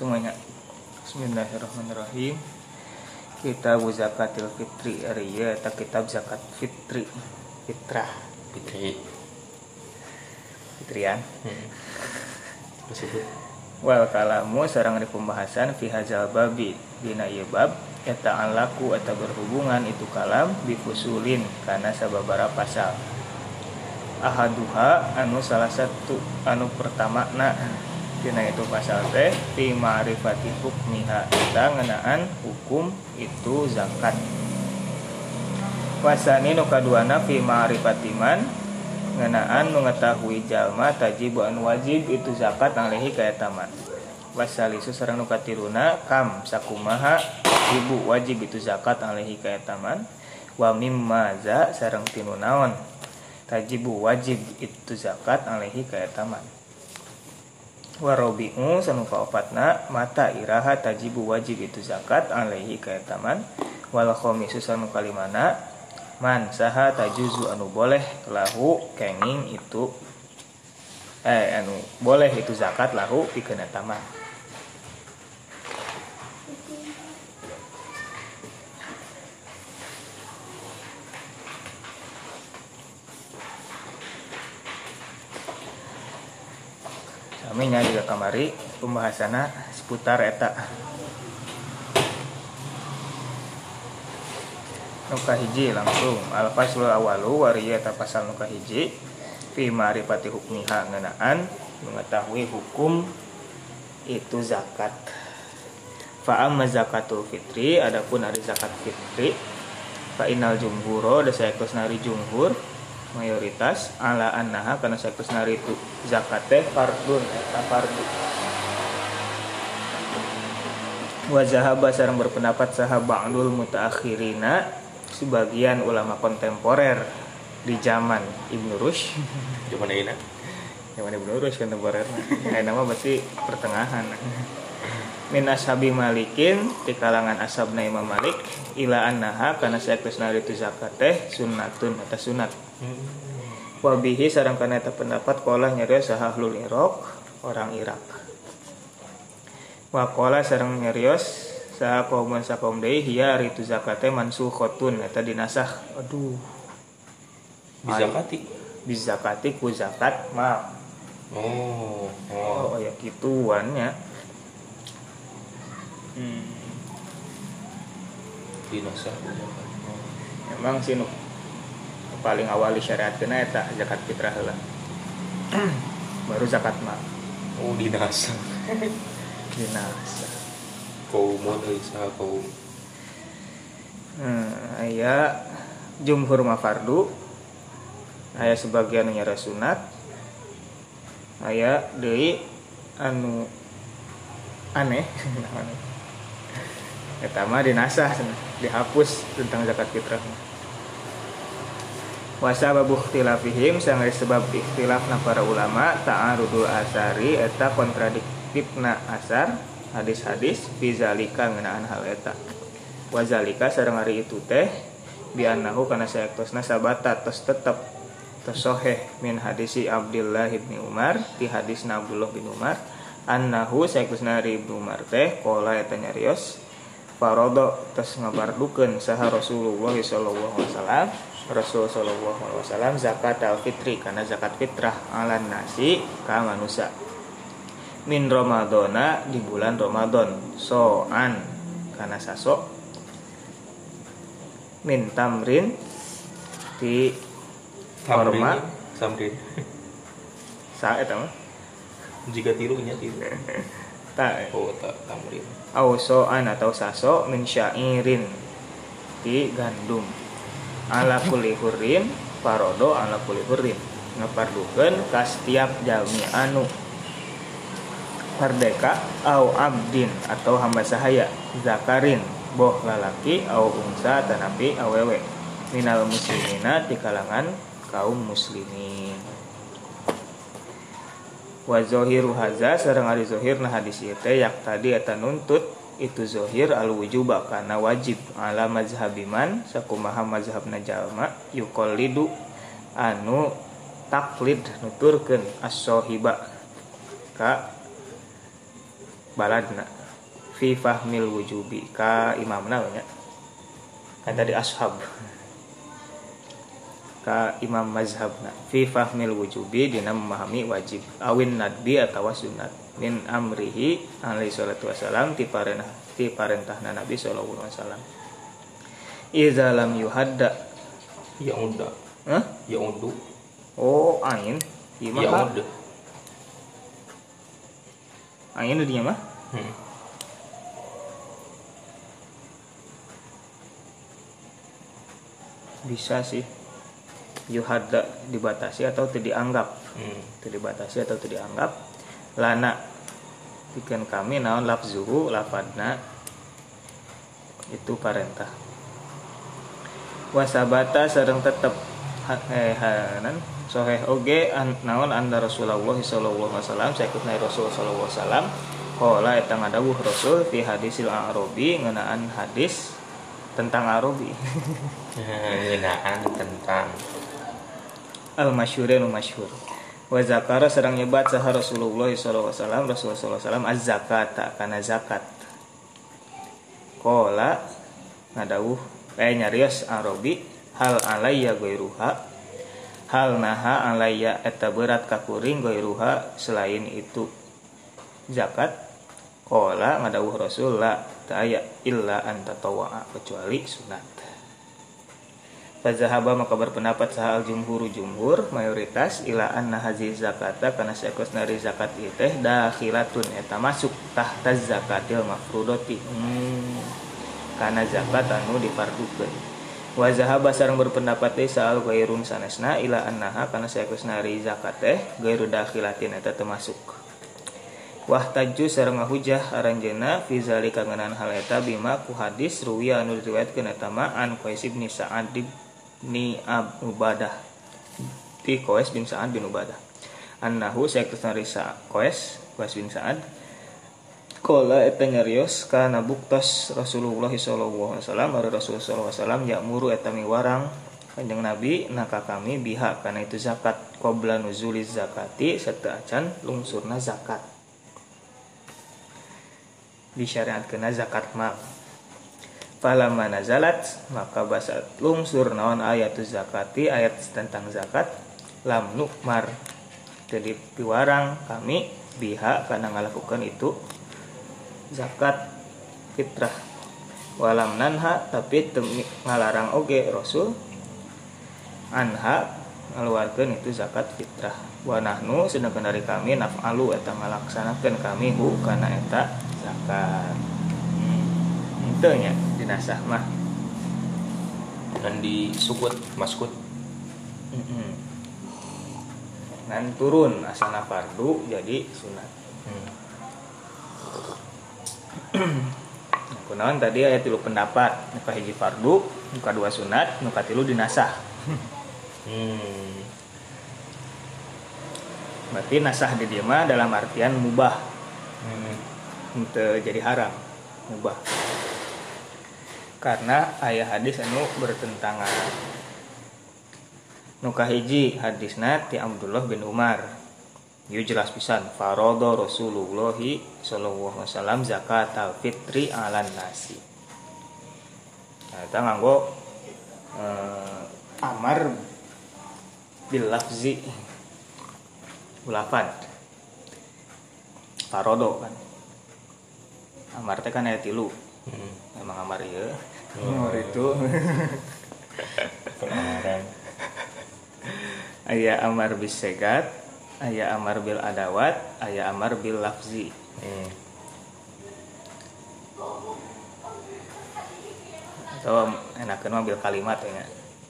semuanya Bismillahirrahmanirrahim. Kitab zakatil fitri. Arya eta kitab zakat fitri. Fitrah. Fitri. Fitrian. Hmm. Wal kalamu sarang di pembahasan fi hadzal babi dina ieu bab eta alaku eta berhubungan itu kalam bifusulin karena sababara pasal. Ahaduha anu salah satu anu pertama na dina itu pasal teh fi ma'rifati hukmiha kita ngenaan hukum itu zakat. Wasani nu kaduana fi ma'rifati man ngenaan mengetahui jalma tajibu anu wajib itu zakat alaihi kaya taman. Wasalisu sareng nu katiluna kam sakumaha ibu wajib itu zakat alaihi kaya taman. Wa mimma za sareng tinu naon tajibu wajib itu zakat alaihi kaya taman warobi'u sanu kaopatna mata iraha tajibu wajib itu zakat alaihi kaya taman wal khamisu sanu kalimana man saha tajuzu anu boleh lahu kenging itu eh anu boleh itu zakat lahu pikeun taman Saminya juga kamari pembahasannya seputar eta. Nuka hiji langsung. Al faslul awalu wariya eta pasal nuka hiji. Fi ma'rifati hukmiha ngenaan mengetahui hukum itu zakat. Fa amma zakatul fitri adapun ada zakat fitri fa inal jumhuro da saya nari jumhur mayoritas ala annaha karena saya nari itu zakat teh fardun eta fardu. Wa zahaba sareng berpendapat sahaba'ul mutaakhirina sebagian ulama kontemporer di zaman Ibnu Rushd. Zaman ini? Zaman Ibnu Rushd kontemporer. Nah nama berarti pertengahan. Min ashabi malikin di kalangan ashabna Imam Malik ila annaha karena saya itu zakat teh sunnatun atau sunat wabihi sarang karena itu pendapat kolah nyarios sahahlul Iraq orang Irak. Wakola sarang nyarios sa kauman sa kaum deui hiya ritu zakate mansukhotun eta dinasah aduh. Bizakati? Bizakati ku zakat ma. Oh oh. Oh ya gituannya hmm. Dinasah emang sih paling awal syariat kena eta zakat fitrah lah. Baru zakat ma Oh dinasah. Kaum euy saha kaum hmm, aya jumhur ma fardu. Aya sebagian nyara sunat. Aya deui anu aneh. Dinasah. Cenah, dihapus tentang zakat fitrah Wasa babu ikhtilafihim sang sebab ikhtilafna para ulama ta'arudul asari eta kontradiktifna asar hadis-hadis bizalika ngenaan hal eta. Wazalika sareng hari itu teh biannahu kana sayaktosna sabata tos tetep tosoheh min hadisi Abdullah bin Umar di hadis Abdullah bin Umar annahu sayaktosna hari Ibnu Umar teh kola eta nyarios farodo tos ngabardukeun saha Rasulullah sallallahu alaihi wasallam Rasul sallallahu alaihi wasallam zakat al fitri karena zakat fitrah ala nasi ka manusia. Min Ramadana di bulan Ramadan soan karena sasok. Min tamrin di Hormat. Samrin sa eta mah Jika tirunya tiru. Ta Oh tak tamrin. Au soan atau saso min syairin di gandum ala kulli hurrin parodo ala kulli hurrin. Ngapardukeun ka setiap jalmi anu. Merdeka au abdin atau hamba sahaya. Zakarin boh lalaki au unsa tanapi awewe minal muslimina di kalangan kaum muslimin. Wa zohiru haza sareng ari zohir na hadis ieu yak tadi eta nuntut itu zohir al wujuba kana wajib. Ala mazhabiman sakumaha mazhabna jalma yuqallidu anu taklid nuturkeun as-sahiba ka baladna. Fi fahmil wujubi ka imamna nya kan tadi ashab. Ka imam mazhabna. Fi fahmil wujubi dina memahami wajib. Awin nadbi atau sunat min amrihi alaihi salatu wasalam ti parentah ti parentahna nabi sallallahu alaihi wasallam iza lam yuhadda Ya udah. Hah? Ya udah. oh ain Ya Imaha. udah. ain itu dia mah Hmm. bisa sih yuhadda dibatasi atau tidak dianggap Hmm. tidak dibatasi atau tidak dianggap lana. Bikin kami naon lafzuhu lafadna. Itu parentah. Wasabata sareng tetep eh hanan soheh oge an, naon anda Rasulullah sallallahu alaihi wasallam saikutna Rasul sallallahu alaihi wasallam. Kala eta ngadawuh Rasul fi hadisil Arabi ngeunaan hadis tentang Arabi. Ngenaan tentang al masyhur nu masyhur wa zakara sedang nyebat saha Rasulullah wasallam Rasulullah wasallam az zakata kana zakat. Qala ngadawuh eh nyarios Arabi hal alayya gairuha hal naha alayya eta berat ka kuring gairuha selain itu? Zakat? Qala ngadawuh Rasul la illa anta kecuali sunat Fazahaba maka berpendapat sahal jumhur jumhur mayoritas ila anna hazi zakata karena sekos nari zakat teh dakhilatun eta masuk tahta zakatil mafrudoti hmm. karena zakat anu difardukeun wa zahaba sareng berpendapat teh sahal gairun sanesna ila annaha karena sekos nari zakat teh gairu dakhilatin eta termasuk Wah taju sareng ngahujah aranjeuna fi zalika ngeunaan hal eta bima ku hadis ruwiya anu diriwayatkeun eta ma an Qais bin Sa'ad bin Ab Ubadah. Ti Qais bin Sa'ad bin Ubadah. Annahu sayakusna risa Qais Qais bin Sa'ad. Kola eta nyarios kana buktos Rasulullah sallallahu alaihi wasallam ari Rasul sallallahu alaihi wasallam ya'muru eta miwarang Kanjeng Nabi naka kami biha kana itu zakat qabla nuzuliz zakati serta acan lungsurna zakat. Disyariatkeun zakat mal Falamma nazalat maka basat lungsur naon ayatu zakati ayat tentang zakat lam nukmar. Jadi piwarang kami biha karena ngalakukan itu zakat fitrah. Walam nanha tapi temi ngalarang oge rasul anha ngaluarkeun itu zakat fitrah. Wa nahnu sedangkan dari kami naf'alu eta ngalaksanakeun kami hu kana eta zakat hmm. itu nya dinasah mah dan di sukut maskut Mm-mm. dan turun asana fardu jadi sunat hmm. Nah, kunaon tadi ayat tilu pendapat nuka hiji fardu nuka dua sunat nuka tilu dinasah Hmm. berarti nasah di dalam artian mubah Hmm. untuk jadi haram mubah karena ayah hadis anu bertentangan. Nuka hiji hadisna ti Abdullah bin Umar. Ieu jelas pisan farodo Rasulullah sallallahu alaihi wasallam zakat fitri alan nasi. Nah, eta nganggo eh, amar bil lafzi ulafad farodo kan. Amar teh kan aya tilu. Hmm. memang amar ieu Oh. itu Pengarang. aya amar bis segat aya amar bil adawat aya amar bil lafzi Hmm. atau enakeun mah bil kalimat ya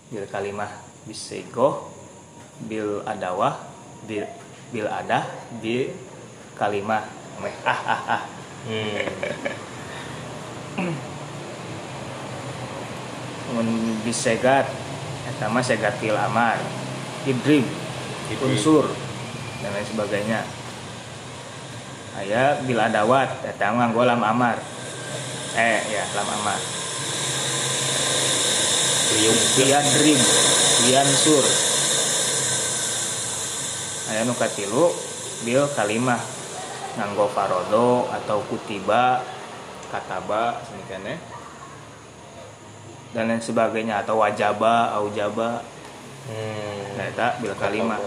bil kalimah bisego bil adawah bil bil adah bil kalimah ah ah ah Hmm. mun bisegat eta mah segatil amar Idrim. unsur dan lain sebagainya aya bil adawat eta mah nganggo lam amar eh ya lam amar Liung. Lian Dream, Lian Sur. Aya nu katilu bil kalimah nganggo farodo atau kutiba kataba semikian ya dan lain sebagainya atau wajaba aujaba. Hmm. nah eta bil kalimah.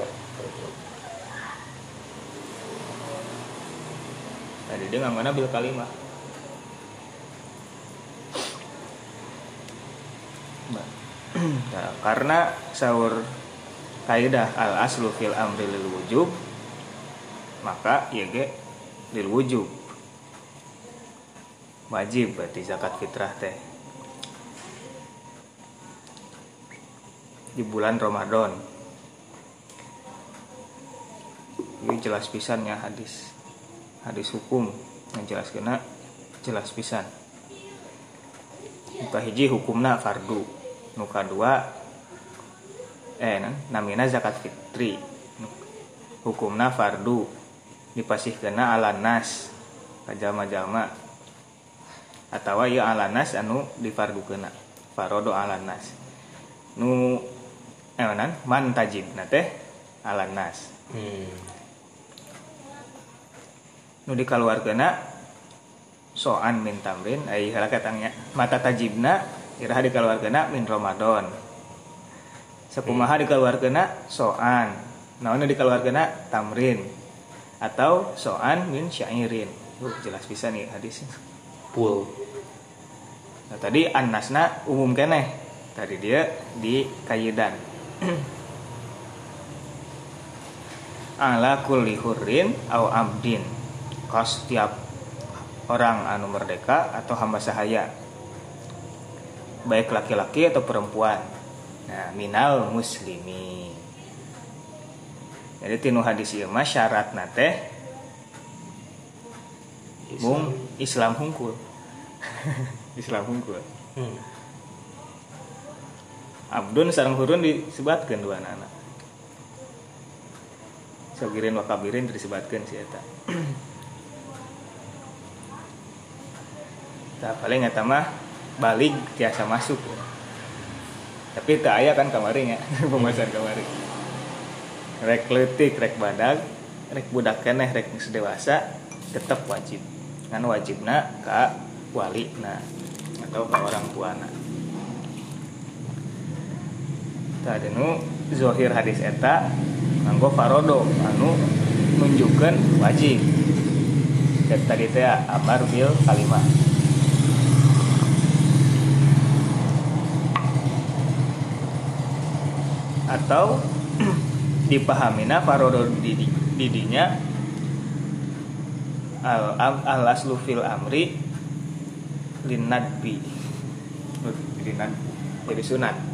Tadi dia nggak bil kalimah. Nah, karena sahur kaidah al aslu fil amri lil wujub maka ya ge lil wujub. Wajib berarti zakat fitrah teh di bulan Ramadan. Ini jelas pisannya hadis hadis hukum. Yang jelas kena jelas pisan. Nuka hiji hukumna fardu. Nuka dua eh namina zakat fitri. Hukumna fardu. Dipasih kena ala nas kajama-jama. Atau ya ala nas anu difardu kena. Farodo ala nas. Nu eh nan man tajib teh ala nas Hmm. nu dikaluarkeuna soan min tamrin ai heula katangnya mata tajibna iraha dikaluarkeuna min ramadan. Sakumaha dikaluarkeuna soan. Naon dikaluarkeuna tamrin. Atau soan min syairin. Uh, jelas bisa nih hadis. Full. nah, tadi annasna umum keneh. Tadi dia di kayidan ala kulli hurrin au abdin. Kos tiap orang anu merdeka atau hamba sahaya. Baik laki-laki atau perempuan. Nah minal muslimi. Jadi tinu hadis ieu mah syarat teh mung Islam hungkul. Islam hungkul. Hmm. Abdun sarang hurun disebatkan dua anak Sogirin wakabirin disebatkan si eta. Nah, paling eta mah balik tiasa masuk tapi tak aya kan kemarin ya pembahasan kemarin rek letik rek badag rek budak keneh rek dewasa tetap wajib. Kan wajibna ka wali nah atau ke orang tuana tadi nu zohir hadis eta nganggo farodo anu nunjukkan wajib. Tadi teh amar bil kalimah atau dipahamina farodo didi, didinya al, al aslu fil amri linadbi. Linad jadi sunat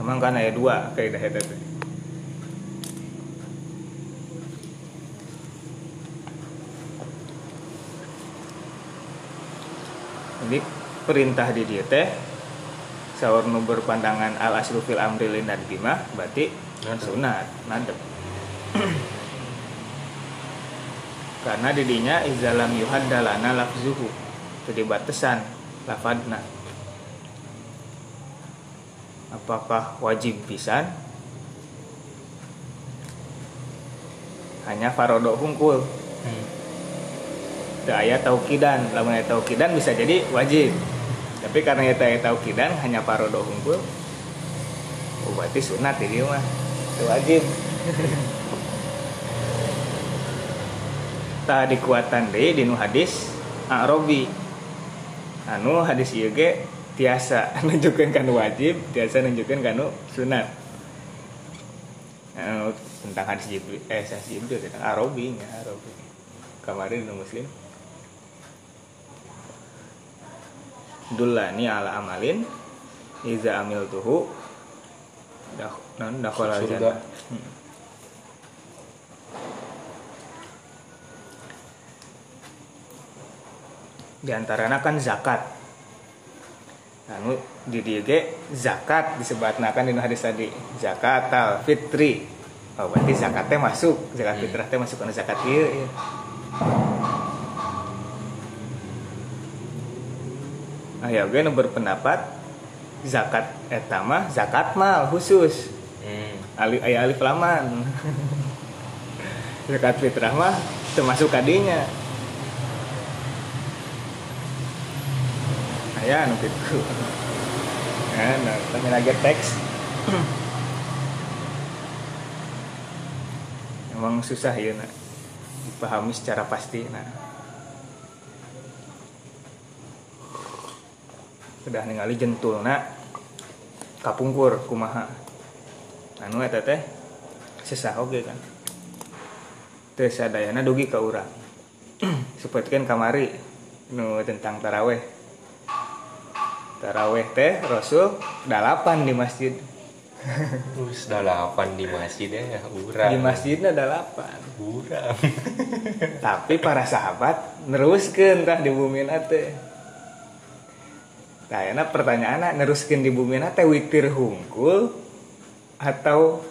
emang kan ada dua kaidah itu teh. jadi perintah di dia teh sahur nu berpandangan al aslu fil amri linadbi mah berarti sunat nadab karena didinya izalam yuhaddalana lafzuhu. Jadi batasan lafadna apakah wajib pisan? Hanya farodo hungkul Hmm. Teu aya taukidan. Lamun aya taukidan bisa jadi wajib. Tapi karena eta aya taukidan hanya farodo hungkul oh berarti sunat ini mah. Teu wajib. Tak dikuatan deh di nu hadis Arabi. Anu hadis ge tiasa nunjukkeun kanu wajib tiasa nunjukkeun kanu sunat. Anu, tentang hadis Jibril eh hadis Jibril tentang Arabi nya Arabi. Kemarin nu muslim. Dulani ala amalin iza amil tuhu dah non dakhala Surga. jannah. Hmm. di antaranya kan zakat anu di dieu ge zakat disebutna kan di hadis tadi zakat al fitri oh berarti zakatnya masuk zakat Hmm. fitrah teh masuk kana zakat ieu ieu. Aya oge nu berpendapat zakat eta mah zakat mal khusus Hmm. alif aya alif laman zakat fitrah mah termasuk kadinya aya anu kitu nah, nah kami lagi teks. Emang susah ya nak. Dipahami secara pasti nah udah ningali jentul nak. Kapungkur kumaha. Anu eta teh sesah oge kan? Teu sadayana dugi ka urang. Supetkeun kamari nu tentang taraweh taraweh teh rasul dalapan di masjid. Terus dalapan di masjid ya, urang. di masjidnya dalapan. Urang. tapi para sahabat neruskeun tah di bumi teh. Nah, enak pertanyaan neruskeun di bumi teh witir hungkul atau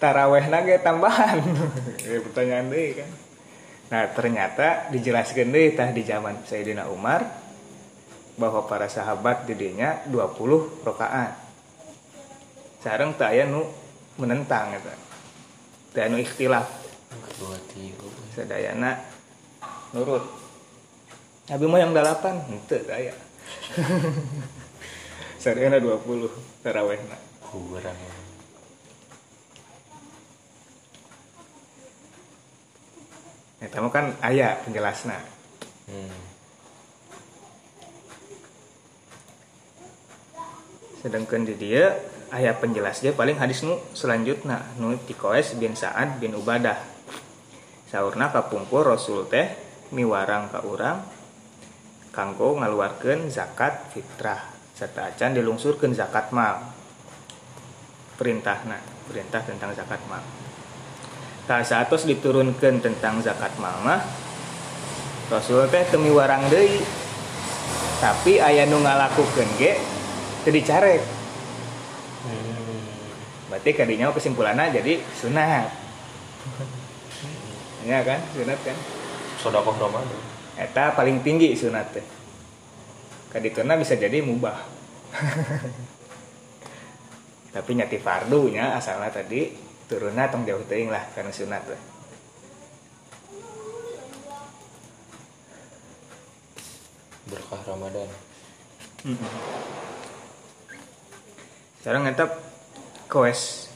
taraweh nage tambahan? Ya, pertanyaan deh kan. Nah ternyata dijelaskan deh tah di zaman Sayyidina Umar bahwa para sahabat didinya 20 rakaat sekarang tak aya nu menentang eta teu anu ikhtilaf Kedua tilu. sadayana nurut Nabi mah yang delapan itu saya sadayana 20 tarawehna Kurang. Eta mah kan aya penjelasna Hmm. Sedangkan di dia ayat penjelasnya paling hadis nu selanjutnya nu tikoes bin Sa'ad bin Ubadah. Saurna kapungkur Rasul teh miwarang ka urang kanggo ngaluarkeun zakat fitrah serta acan dilungsurkeun zakat mal. Perintahna perintah tentang zakat mal. Tak saatos diturunkan tentang zakat mal mah Rasul teh teu miwarang deui. Tapi aya nu ngalakukeun ge teu dicarek. Hmm. berarti kadinya kesimpulannya jadi sunat. Ya kan? Sunat kan? Sodakoh Ramadan. eta paling tinggi sunat teh. Kadituna bisa jadi mubah. Tapi nyati fardu nya asalnya tadi turunnya tong jauh teuing lah karena sunat lah Berkah Ramadan. Sekarang eta koes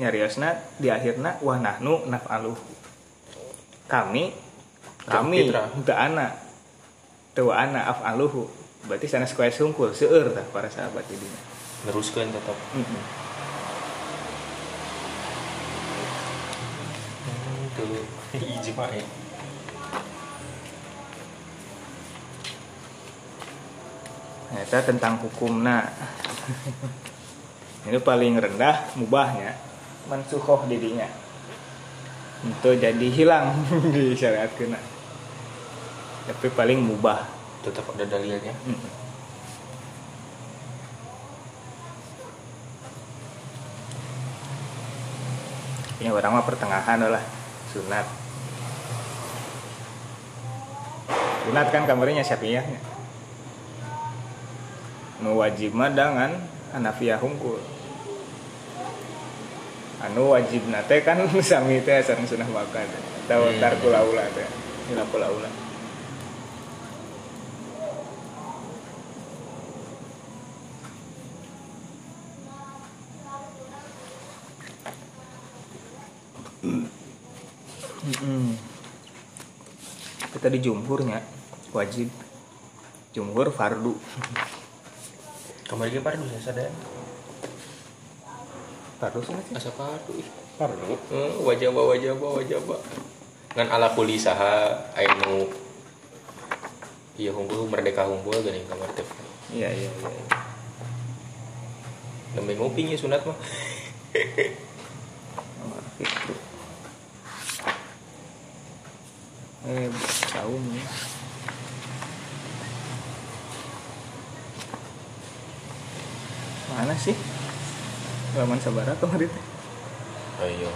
nyariosna di akhirna wah nahnu naf'aluh kami kami fitrah. teu anak teu anak af'aluhu berarti sana koes hungkul seueur tah para sahabat di dinya Neruskan tetap. Mm-mm. Hmm. Ijma ya. Eta tentang hukumna ini paling rendah mubahnya mansuhoh didinya itu jadi hilang di syariat kena. Tapi paling mubah. Tetap ada dalilnya. Mm. ini orang mah pertengahan lah sunat. Sunat kan kamarnya syafi'iyahnya nu wajib mah dengan Hanafiyah hungkul anu wajib nate kan sami teh sareng sunah makan. Atau Hmm. tarkul aula teh. Hilaful aula. Mm-mm. kita di jumhurnya wajib. Jumhur fardu Kemarin ke pardu saya sadar. fardu sih Asa pardu. ih. fardu Eh, wajaba wajaba wajaba. Ngan ala kuli saha anu Iya hunkul merdeka hunkul gini kamar teh. iya iya iya. Nembe nguping ya sunat mah. Oh, gitu. eh tahun ya mana sih halaman sabara kemarin teh Ayo.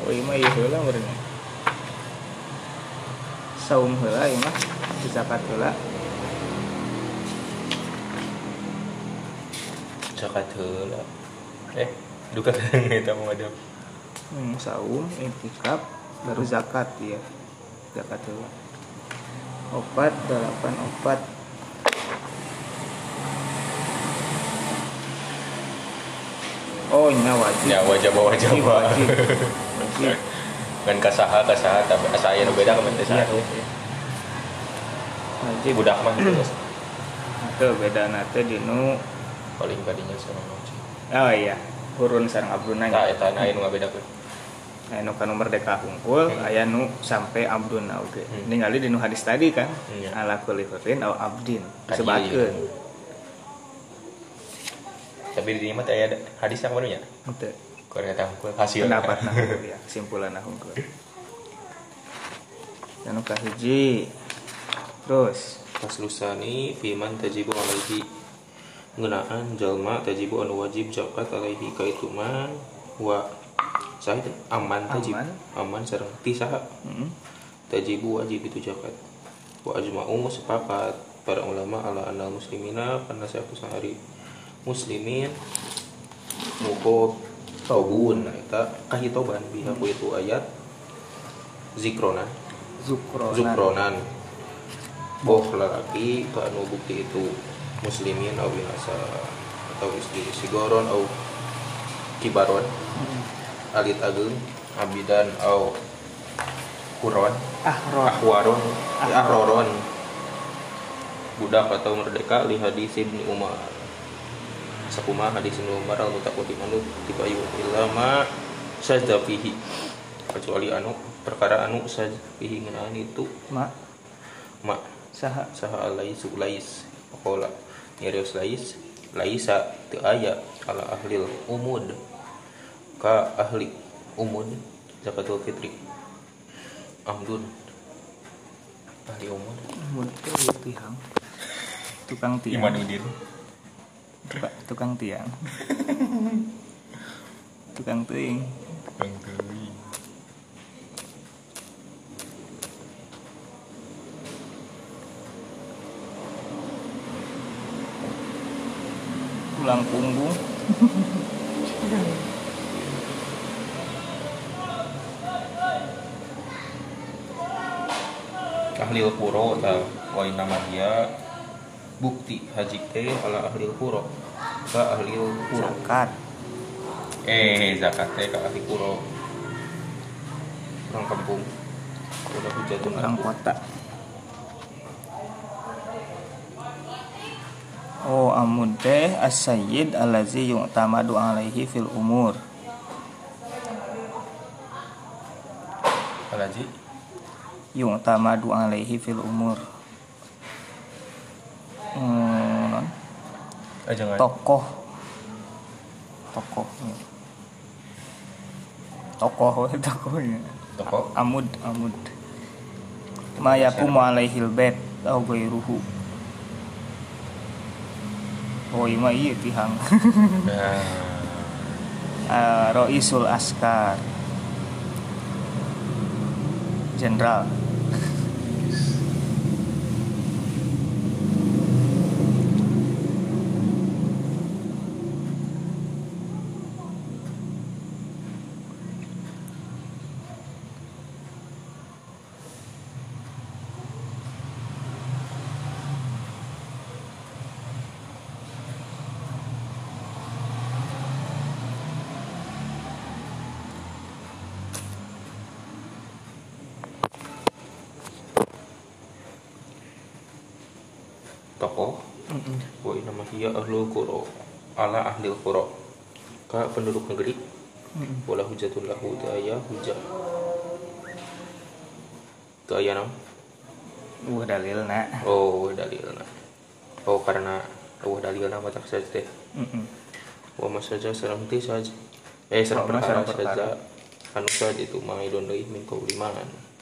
oh iya mah iya heula meureun saum heula ieu mah zakat heula Zakat heula. Eh, duka eta mah ada. hmm, saum intikaf baru zakat ya zakat dulu opat delapan opat oh ini wajib. Ya wajib wajib. Ini wajib. Wajib. Kan kasaha kasaha tapi asaya nu beda kemen teh Iya, iya. wajib. Budak mah itu beda nate dinu paling kadinya sareng wajib oh iya. Hurun sareng abduna nah eta aya nu ngabedakeun aya nu kanu merdeka hungkul Hmm. aya nu sampai abduna oge Hmm. ningali dinu hadis tadi kan Iya. ala kulli hurrin au abdin sebatkeun iya. tapi di mah teh aya hadis yang barunya Henteu. Kurang eta hungkul hasil pendapat nah ya kesimpulan nah hungkul anu kahiji terus Faslusani fiman tajibu alaihi ngenaan jalma tajibu anu wajib zakat alaihi ka itu mah wa teh? aman tajib Aman. aman sareng ti saha. Hmm. tajibu wajib itu zakat wa ajma'u sepakat. Para ulama ala anal muslimina karena satu sehari. Muslimin muko tobun. Nah eta kahitoban biha ku itu ayat zikronan zukronan. Zukronan. Boh lalaki anu bukti itu muslimin au binasa atau istri sigoron au kibaron. Hmm. Alit agung abidan au kuron ahron. Ahwaron Ah. ahroron. Budak atau merdeka li hadis ibni umar. Sakuma hadis ibni umar al manut tiba ayu ilama sajda fihi kecuali anu perkara anu sajda fihi ngenaan itu. Mak mak saha. Saha alaisu lais. Pokola nyarios lais. Laisa teu aya ala ahlil umud ka ahli umud zakatul fitri. Amdun. Ahli umud mutu tiang. Tukang tiang. Imanuddin Tuka- tukang tiang. Tukang tiang Kang Dewi tulang punggung ahli puro ta wa nama dia bukti haji teh ala ahli puro ka ahli puro zakat. Eh zakat teh ka ahli puro orang kampung. Udah hujatun orang aku. kota. Oh amun teh as-sayyid allazi yu'tamadu alaihi fil umur yu'tamadu alaihi fil umur. Hmm, ah jangan. Tokoh. Tokoh tokoh tokohnya toko amud amud. Ma yaqumu alaihil bait au ghairuhu oh iya iya tihang. Nah. Eh, Roisul Askar. Jenderal hiya ahlul qura ala ahlil qura. Ka penduduk negeri. Wala hujatun lahu teu aya hujah teu aya naon Uh dalilna oh dalilna oh karena oh dalilna mah tak saja teh. Mm-mm. wa masaja sareng teh saja. Eh ma perkara saja. Anu saja itu maidon deui min kauliman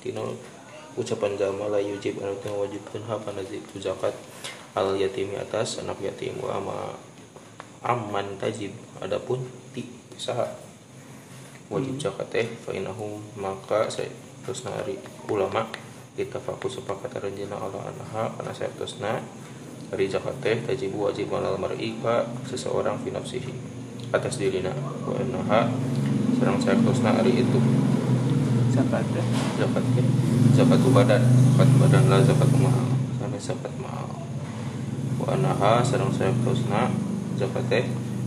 tino ucapan jama la yujib anu teu wajibkeun ha kana itu zakat al yatimi atas anak yatim wa ama amman tajib. Adapun ti saha wajib zakat teh fa innahum maka saya terus nari ulama. Kita fokus sepakat renjana Allah anha karena saya terusna dari zakat teh tajibu wajib alal mar'i ka seseorang fi nafsihi atas dirina. Wa anha Sedang saya kosna hari itu. Zakat zakat zakat badan. Zakat badan lah zakat mahal. Sampai zakat mahal anaha saya kosna zakat teh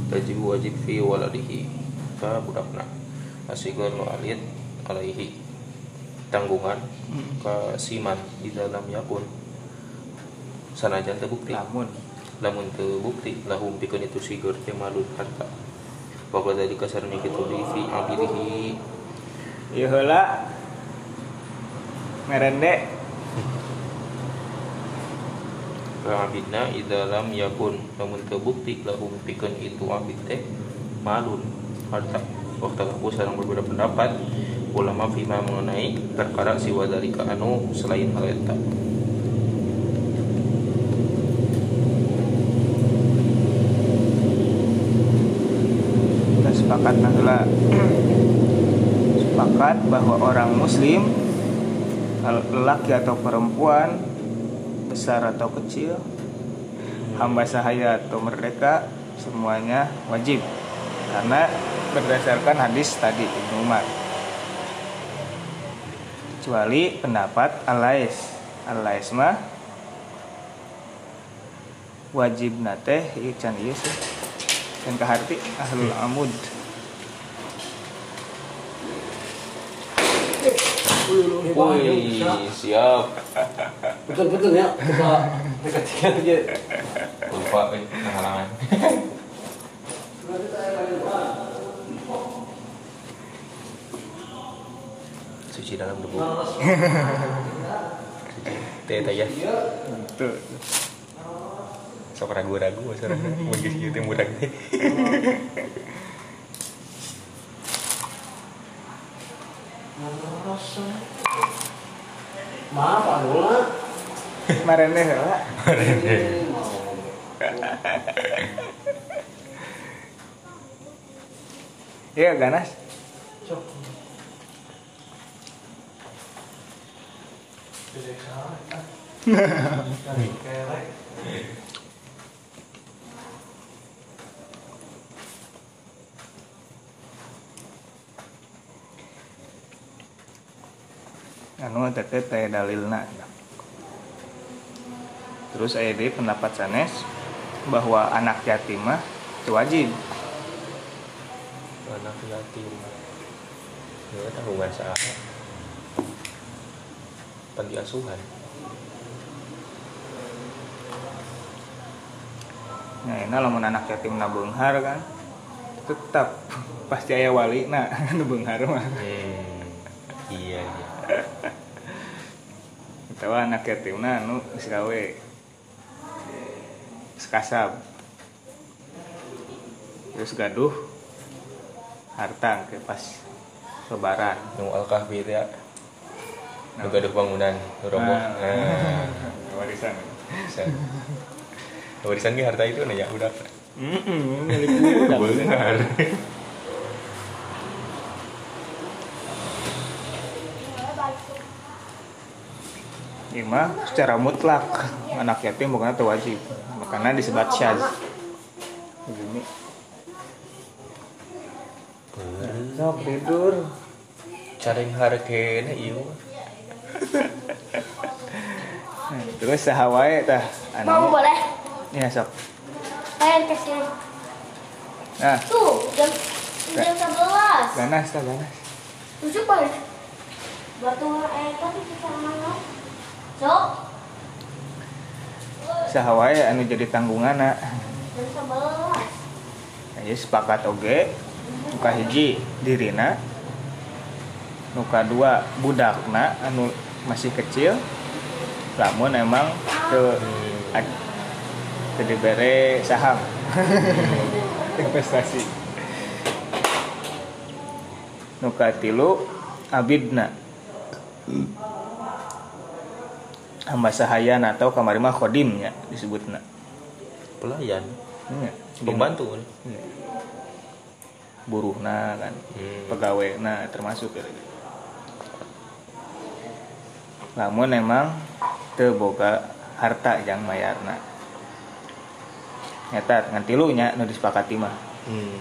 tajib wajib fi waladihi ka budakna. Asigon alit alaihi. Tanggungan ka siman di dalam yakun. Sanajan terbukti. Lamun. Lamun terbukti lahum pikeun itu sigur teh malun harta. Bapak tadi kasarnya gitu di fi abidihi ieu heula. Merende abidna idalam yakun. Namun terbukti lahum pikeun itu abid teh malun. Harta waktu aku sarang berbeda pendapat. Ulama fima mengenai perkara si wadalika anu selain hal eta kita sepakat nah sepakat bahwa orang muslim lelaki atau perempuan besar atau kecil hamba sahaya atau merdeka semuanya wajib. Karena berdasarkan hadis tadi Ibnu Umar. Kecuali pendapat Alais Alais mah wajib nate ieu can ieu sih. Can kaharti ahlul amud. Wih, siap Betul-betul ya, kita dekat aja. lupa eh halangan suci dalam debu. Teh teh ya. Tuh sok ragu-ragu masalah mau jadi gitu mudah teh Maaf, Anula. Marene heula Iya ganas. Anu teh teh dalilna terus aya deui pendapat sanes bahwa anak yatim mah itu wajib. Anak yatim ya tanggungan saha panti asuhan. Nah ini lamun anak yatim na beunghar kan. Tetap pasti aya wali nah nu beunghar mah. Hmm, iya iya. Atau anak yatimna anu geus gawe sekasab terus gaduh harta ke pas lebaran. Nu al kahfi teh ya. Nah. gaduh bangunan roboh Nah. nah. Warisan. Warisan ge harta itu nah ya udah. Milik budak. benar. Ieu mah secara mutlak anak yatim bukan itu wajib makanya disebut syaz begini sok tidur caring hargana ieu Nah, terus sahawae tah Mau anu boleh? ya sok Kalian kasih. nah Tuh, jam jam sebelas. ganas tah ganas Tujuh poin. Batu eh tapi kita mana? Sok, sahawae anu jadi sebelas. Ayo sepakat oge nuka hiji dirina nuka dua budakna anu masih kecil lamun emang ke ke dibere saham. Investasi. Nuka tilu abidna hamba sahayan atau kamari mah khodimnya disebutna pelayan Iya. pembantu Iya. buruhna kan Hmm. pegawai nah termasuk ya. namun emang teboga harta yang mayarna nyata ngan tilunya nu disepakati mah hmm.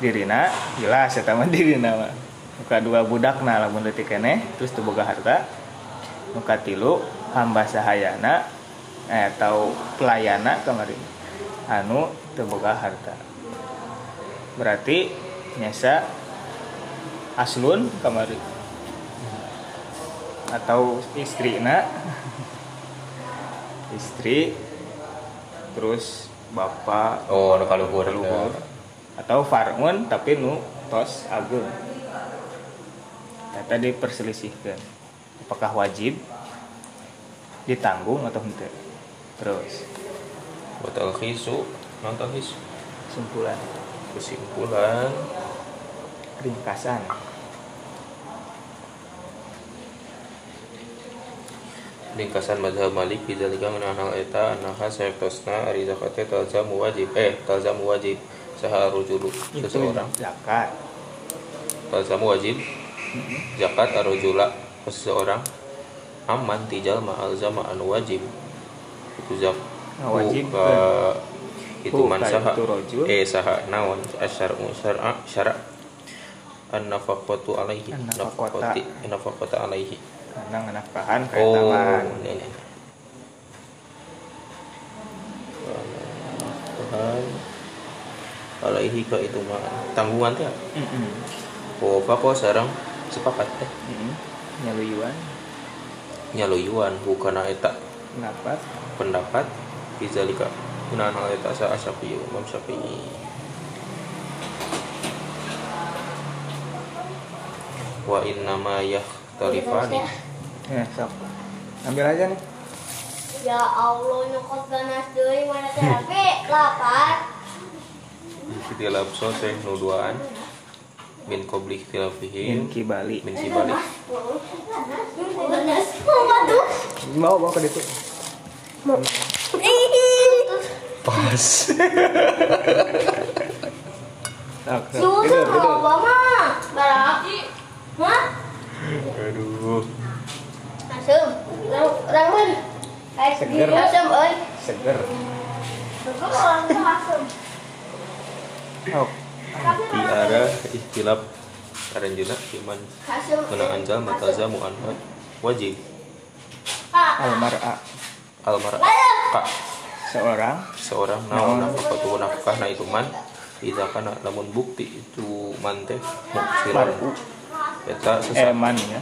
dirina jelas eta mah dirina mah muka dua budak nah lamun leutik keneh terus teu boga harta muka tilu hamba sahayana eh, atau pelayana kemarin anu teu boga harta. Berarti nyasa aslun kemarin atau istrina istri terus bapak oh nu kaluhur luhur atau farun tapi nu tos agung. Tadi perselisihkan apakah wajib ditanggung atau tidak terus. Buat al-khisu non al-khisu kesimpulan. Kesimpulan. Ringkasan. Ringkasan mazhab Malik bidzalika min anal eta annaha sayaqtasna ari zakatnya talzamu wajib. Eh talzamu wajib. Saha rujulu itu seseorang. zakat. Talzamu wajib. Zakat arujula seseorang aman tijal ma alzama anu wajib. Itu zak Nah, wajib ka itu man ka saha. eh saha naon? Asyar'u syar'a syara' an nafaqatu alaihi nafaqati nafaqata alaihi. Karena nafkahan kayak oh ini Tuhan alaihi ka itu mah. Tanggungan teh Mm-mm. oh apa sarang sepakat teh. Mm-mm. Nyaluyuan nyaluyuan bukan eta. Pendapat. Pendapat bizalika. Gunaan hal eta sa asyafi'i imam syafi'i. Wa inna ma yahtalifani ya sok. Ambil aja nih. Ya Allah nyokot ganas deui mana teh tapi lapar. ikhtilaf soseh nuduaan min qabli min ikhtilafihim kibali min kibali tuh. bawa bawa ke situ pas. Tidur tidur. mau aduh. Seger. Seger. Tuh arah ikhtilaf aranjeuna iman Asem. kena anjal matazamu anha wajib almar'a. Almar kak seorang. Seorang naon. nafkatu nafkah na itu man. Idza kana lamun bukti itu man teh muksiran mar'u. Eta sesat. Eman ya.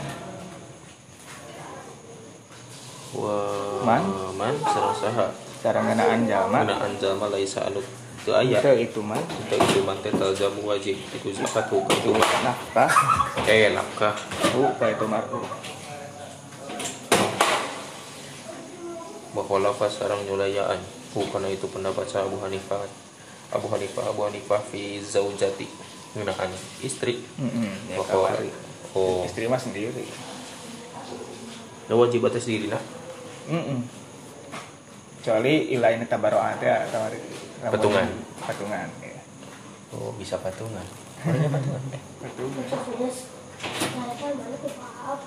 Wa Man? man sareng saha cara ngenaan jalma kana anjal ma laisa anu teu aya itu itu mah teu itu man teh talzamu wajib. Itu zakat hukum itu nafkah. Eh nafkah. Hu ka itu mar'u Wakhalafa sarang nyulayaan. Bukan itu pendapat sa Abu Hanifah. Abu Hanifah Abu Hanifah fi zaujati. Ngenaan istri. Mm-mm, ya Bahwa- kawari. Oh. Istri mah sendiri. Da wajib atas diri nah. Mm-mm. kecuali ilah ini tabaroah teh Patungan. patungan ya. Oh bisa patungan. Patungan? Maaf.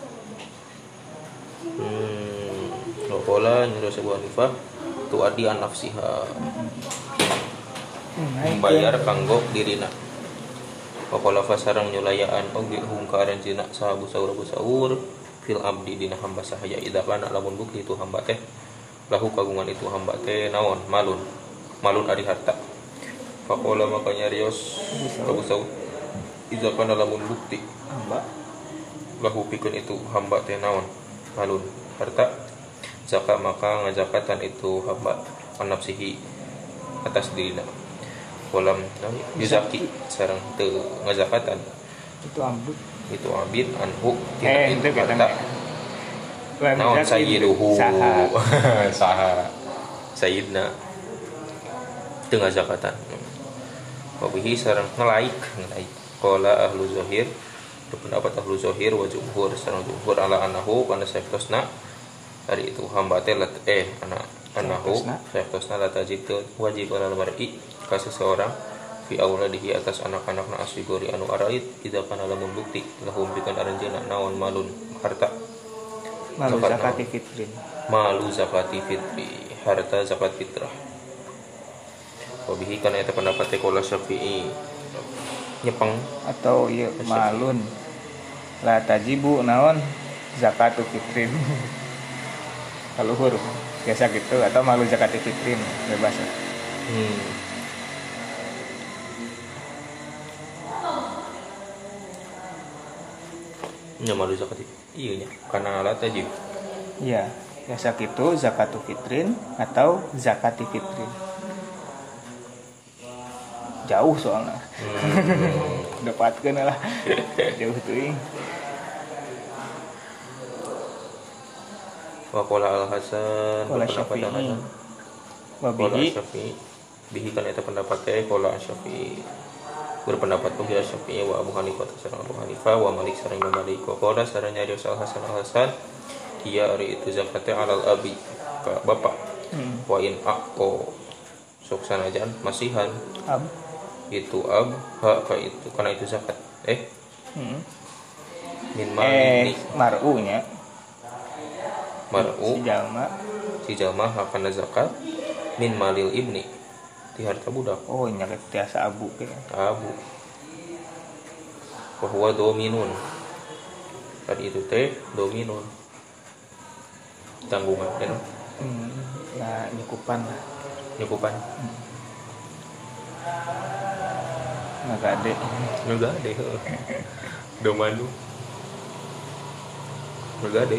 Hmm Wakola nyuruh Abu Hanifah Tu adi an nafsiha Membayar kanggo dirina Wakola fasarang nyulayaan Oge hum ka aranjina Sahabu sahur abu sahur Fil abdi dina hamba sahaya Ida kana lamun bukti itu hamba teh. Lahu kagungan itu hamba teh naon? Malun Malun ari harta. Fakola makanya rios Abu sahur Ida kana lamun bukti. Hamba. Lahu pikun itu hamba teh naon? Malun harta. Zakat maka ngazakatan itu hamba anapsihi atas dirina kolam yuzaki. Sarang teu ngazakatan. Itu ambut itu abid anhu eh itu tina kita harta. Naon? sayyiduhu saha. Saha. Sayyidna teu ngazakatan wabihi sarang ngelaik ngelaik qala ahlu zahir itu pendapat ahlu zahir wa jumhur sareng jumhur ala anahu kana saeftosna hari itu hamba teh lat- eh anak anahu Saeftosna. saeftosna la tajib teu wajib ala mar'i ka seseorang fi auladihi atas anak-anak na asygori anu arait idza kana lamun bukti lahum bikan aranjeuna naon malun harta. Malu Zakat zakati fitrin malu zakati fitri harta zakat fitrah wabihi kana eta pendapat teh qala syafi'i. Nyepeng. Atau iya malun. La tajibu naon? Zakatu fitrin. Kaluhur biasa gitu. Atau malu zakat fitrin. Bebas. Hmm. nya malu zakat iya nya. Karena alat aja iya. Biasa gitu zakatu fitrin atau zakati fitrin jauh soalnya. Hmm. dapatkan lah. Jauh tuh ing. Wakola al Hasan Qala al Syafi'i. Kola wabihi Syafi'i. Bihi kan eta pendapatnya kola Syafi'i. Berpendapat bagi Syafi'i wa Abu Hanifah sareng Abu Hanifah wa Malik sareng Imam Malik. Wa qala sareng Rius al Hasan al Hasan iya ari itu zakatnya alal abi ka bapak. Hmm. wa in akko sok sanajan masihan. Ab itu ab ha ka itu karena itu zakat. Eh? Hmm. min eh mar'u nya mar'u. Si jalma si jalma hakana zakat. Min malil ibni. Di harta budak. Oh nya tiasa abu ke. Abu. Bahwa dominun. Tadi itu teh dominun. Tanggungan dan hmm. nah nyukupan lah. Nyukupan nggak gade enggak ada domanu enggak ada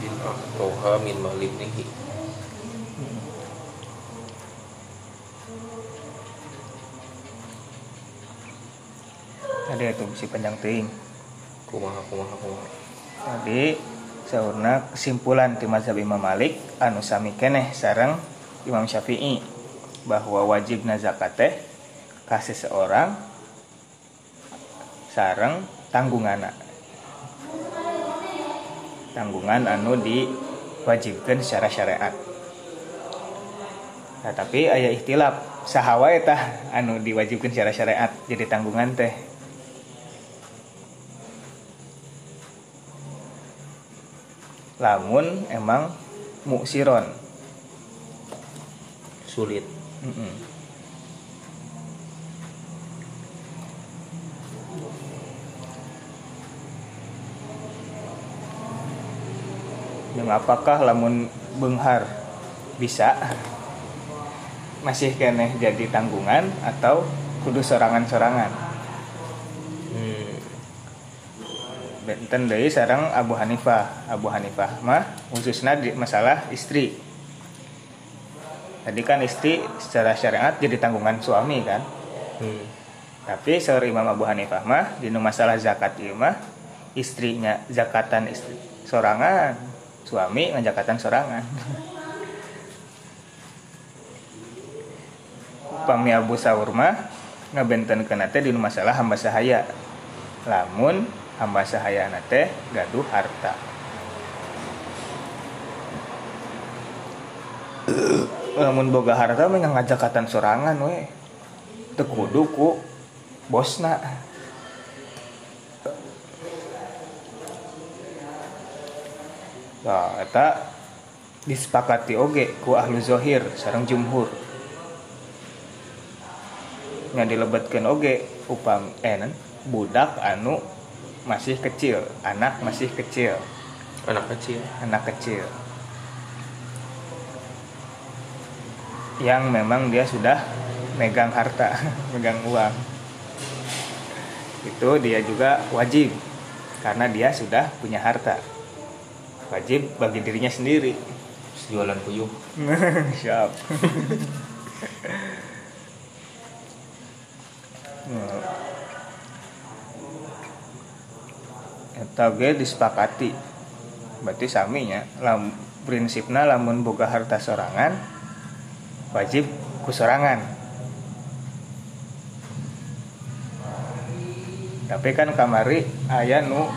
bin aktoha min malibnihi ada itu si panjang ting kumaha kumaha kumaha. Tadi saurna kesimpulan di mazhab Imam Malik anu sami keneh sareng Imam Syafi'i bahwa wajib zakat teh kasih seorang sareng tanggungan. Tanggungan anu diwajibkan secara syariat. Nah, tapi ayah ikhtilaf sahawa tah anu diwajibkan secara syariat jadi tanggungan teh lamun emang muksiron. Sulit. Mm-mm. yang apakah lamun benghar? Bisa. Masih keneh jadi tanggungan atau kudu sorangan-sorangan hmm. Benten deui sareng Abu Hanifah. Abu Hanifah mah khususnya di masalah istri. Tadi kan istri secara syariat jadi tanggungan suami kan? Hmm. tapi seorang Imam Abu Hanifah mah di masalah zakat ieu mah istrinya zakatan istri sorangan suami ngajakatan sorangan. Upami Abu Sawur mah ngabentenkeun teh di masalah hamba sahaya. Lamun hamba teh gaduh harta. Lamun boga harta mah ngajakatan sorangan we. Teu kudu ku bosna. Nah, eta disepakati oge ku ahlu zohir sareng jumhur. Yang dilebetkan oge upam enen budak anu masih kecil anak masih kecil. Anak kecil. Anak kecil. Yang memang dia sudah megang harta megang uang. Itu dia juga wajib karena dia sudah punya harta. Wajib bagi dirinya sendiri. Jualan puyuh. Siap. Nah. Eta ge disepakati. Berarti saminya lam prinsipna lamun boga harta sorangan wajib ku sorangan tapi kan kamari aya nu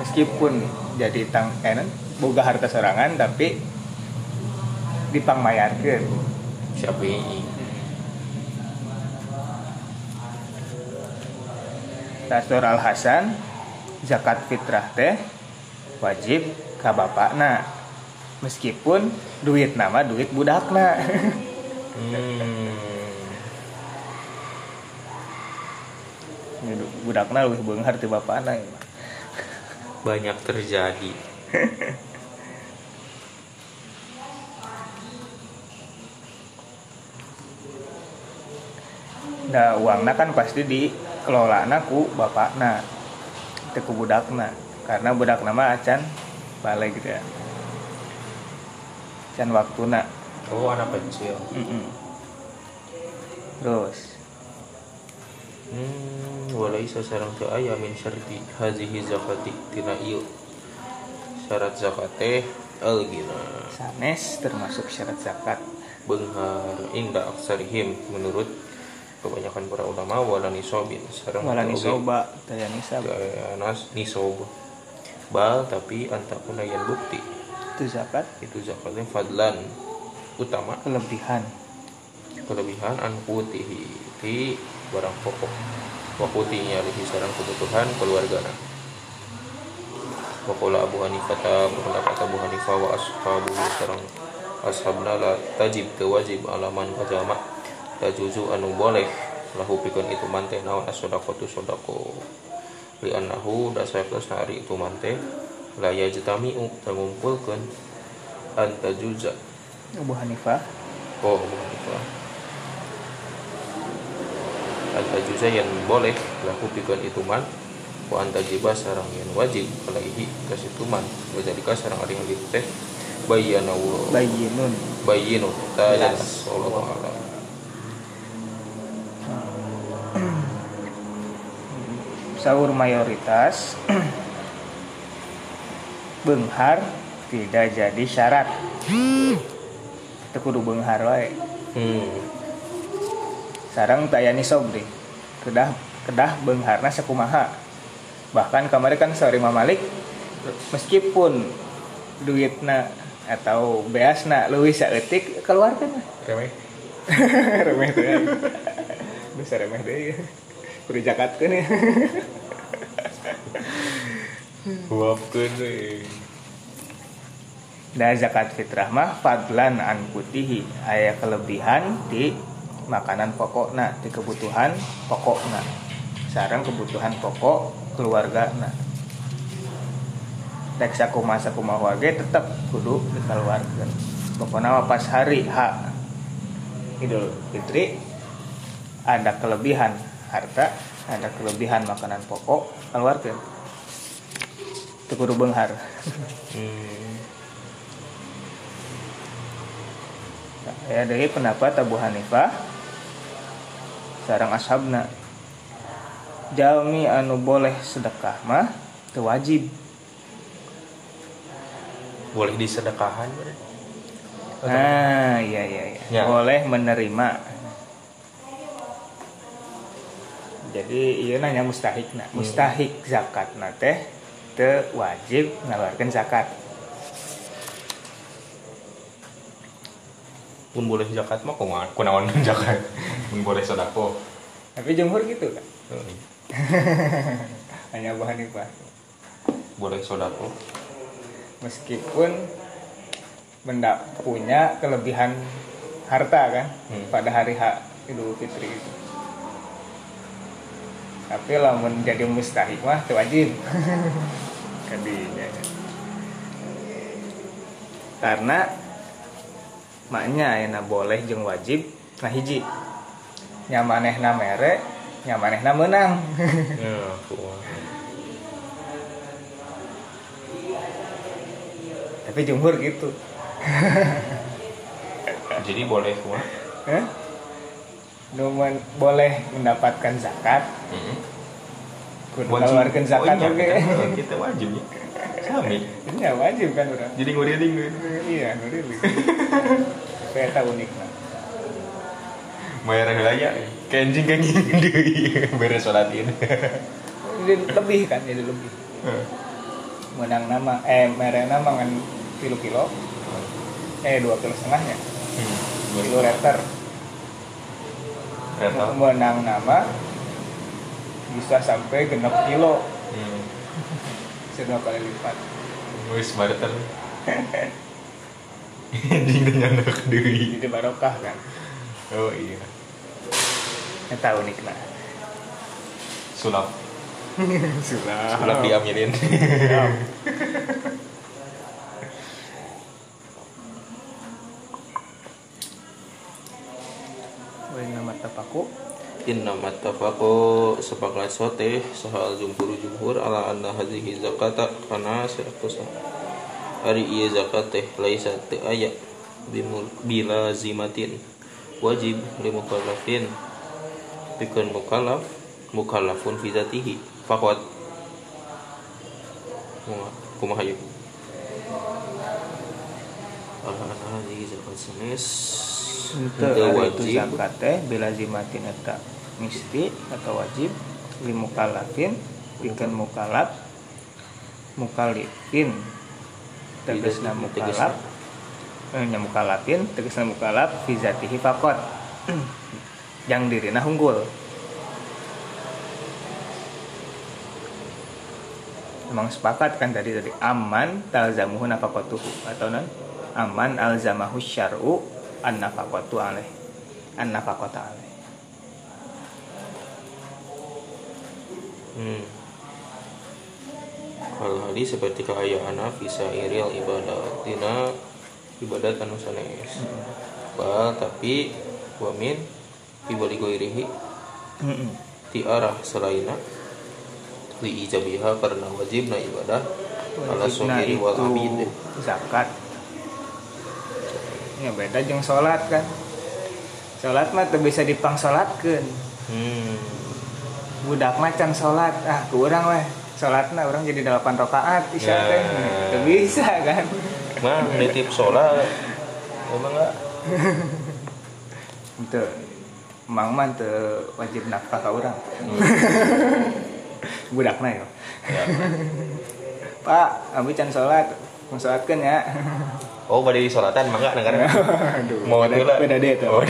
meskipun jadi tang enen boga harta sorangan tapi dipangmayarkeun. Syafi'i Tasdor Al Hasan zakat fitrah teh wajib ka bapakna meskipun duit nama duit budakna hmm. budakna lebih beunghar ti bapakna ya. banyak terjadi Nah, uangna kan pasti dikelolana ku bapakna teu ku budakna. Karena budakna mah acan balik gitu ya. Can waktuna. Oh anak kecil. Mm-mm. terus. Hmm walaisa sareng teu aya min syarti hazihi zakati tina ieu. Syarat zakat teh algina sanes termasuk syarat zakat. Benghar inda aksarihim menurut kebanyakan para ulama wala nisobin sareng wala nisoba daya nisab. Daya nas nisob bal tapi anta kunayan bukti. Itu zakat? Itu zakatnya fadlan utama. Kelebihan. Kelebihan an putihi ti barang pokok. Wakutinya lebih sarang kebutuhan keluargana Wakola Abu Hanifah ta berpendapat Abu Hanifah wa ashabu sarang ashabna la tajib teu wajib alaman kajama tajuzu anu boleh. Lahu pikeun itu mante naon as-sadaqatu sadaqo li annahu dasayakna hari itu mante la yajtami'u tangumpulkeun an tajuza. Abu Hanifah Oh, Abu Hanifah. Anta juza yang boleh. Laku pikeun ituman wa anta jiba sarang yang wajib. Alaihi kas ituman wa jalika sarang ari ngalieu teh bayyana wa bayinun bayyinu ta Allah alam sahur mayoritas benghar tidak jadi syarat. Itu kudu benghar wae. Hmm. Sarang taya nisob deh. Kedah kedah bengharna sakumaha bahkan kemarin kan sorry Malik meskipun duitna atau beasna leuwih saeutik keluarkan remeh. Remeh teh bisa remeh deh kudu jakatkeun ya huapkeun deui dan zakat fitrah mah fadlan an putihi aya kelebihan di makanan pokokna di kebutuhan pokokna. Sarang kebutuhan pokok keluarga nah dek sakumaha sakumaha wage tetep kudu dikeluarkan pokoknya pas hari H Idul Fitri ada kelebihan harta ada kelebihan makanan pokok keluarkan itu kudu benghar. Hmm. Ya dari pendapat Abu Hanifah sarang ashabna jalmi anu boleh sedekah mah teu wajib. Boleh disedekahan nah iya iya iya. Ya. boleh menerima jadi iya nanya mustahik nah mustahik zakat teh teu wajib ngaluarkeun zakat. Pun boleh zakat mah kumaha kunaon zakat? Pun boleh sedekah tapi jumhur gitu kan hanya Abu Hanifah boleh sedekah meskipun benda punya kelebihan harta kan? Hmm. pada hari H Idul Fitri itu. Tapi lamun jadi mustahik mah teu wajib. Kadinya. Karena maknya ayeuna boleh jeung wajib nah hiji nyamanehna mere nyamanehna menang. ya Tapi jumhur gitu. jadi boleh Hah? Nu men- boleh mendapatkan zakat, Heeh. kudu keluarkan zakat oh, iya, kita, kita wajib ya. Sami. Iya wajib kan udah. jadi nguriling Iya, nurili. Saya tahu unik nah. Mayar helaya kenjing kenjing deui beres salat ini. Lebih kan, jadi lebih. Menang nama, eh merek nama kan kilo kilo, eh dua kilo setengahnya, kilo liter. Kereta. Menang nama bisa sampai genap kilo, Hmm. dua kali lipat. wis barter. Anjing teh nyanak deui jadi barokah kan? Oh iya. Ya tahu nih kena. Sulap. Sudah sulap diaminin Wain nama tapaku Inna mattafaqu sepakat sote sahal jumhur jumhur ala anna hadhihi zakata kana seratus hari iya zakat teh laisa teu aya bimul- bila zimatin wajib li mukallafin. Pikeun mukallaf mukallafun fi zatihi. Faqat kumaha yuk ala anna hadhihi zakat sanes Ari itu wajib. zakat teh bila zimatin eta misti atau wajib li mukallafin pikeun mukallaf mukallifin tegasna mukallaf eh, nya mukallafin tegasna mukallaf fi zatihi faqat. Yang dirina hunggul. Emang sepakat kan tadi tadi. Aman talzamuhu nafaqatuhu atau non? Aman alzamahu syar'u an nafaqatu alaih an nafaqata alaih Hmm. Hal hadis seperti keayaan bisa iril ibadah tina ibadat anu sanes. Bal tapi wamin ibali goirihi Mm-mm. ti arah selaina li ijabiha karena wajibna ibadah ala sogiri wal abid zakat ya beda jeung salat kan. Salat mah teu bisa dipang salatkeun hmm. budak mah can salat ah ku urang weh. Salatna urang jadi 8 rakaat isya Ya. teh. Teu bisa kan. Mah nitip sholat. Emang enggak itu emang mah teu wajib nafkah ka urang. Budakna ya ya. Pak, abi can salat mau salatkeun ya oh pada di mah enggak negara Aduh, mau beda, heula. beda deh tuh. Oh,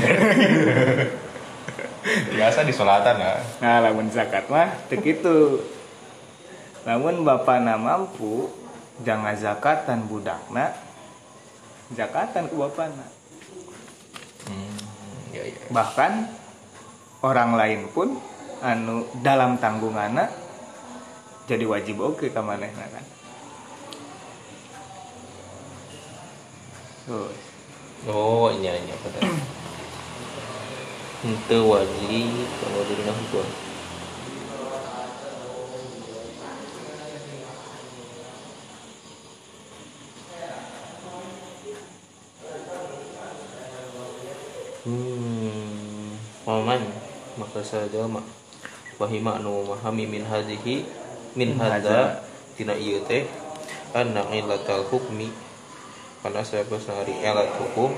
biasa di sholatan lah Nah, lamun zakat mah teu kitu. Lamun bapana mampu jangan zakatan budakna zakatan ku bapana. hmm. ya ya Bahkan orang lain pun anu dalam tanggunganna jadi wajib oke ka manehna kan. Oh iya iya benar. Itu wajib kalau diri hukum. Hmm, paman maka saja mak wahima anu memahami min hadhihi min hadza tina ieu teh anna illatal hukmi karena saya hari elat hukum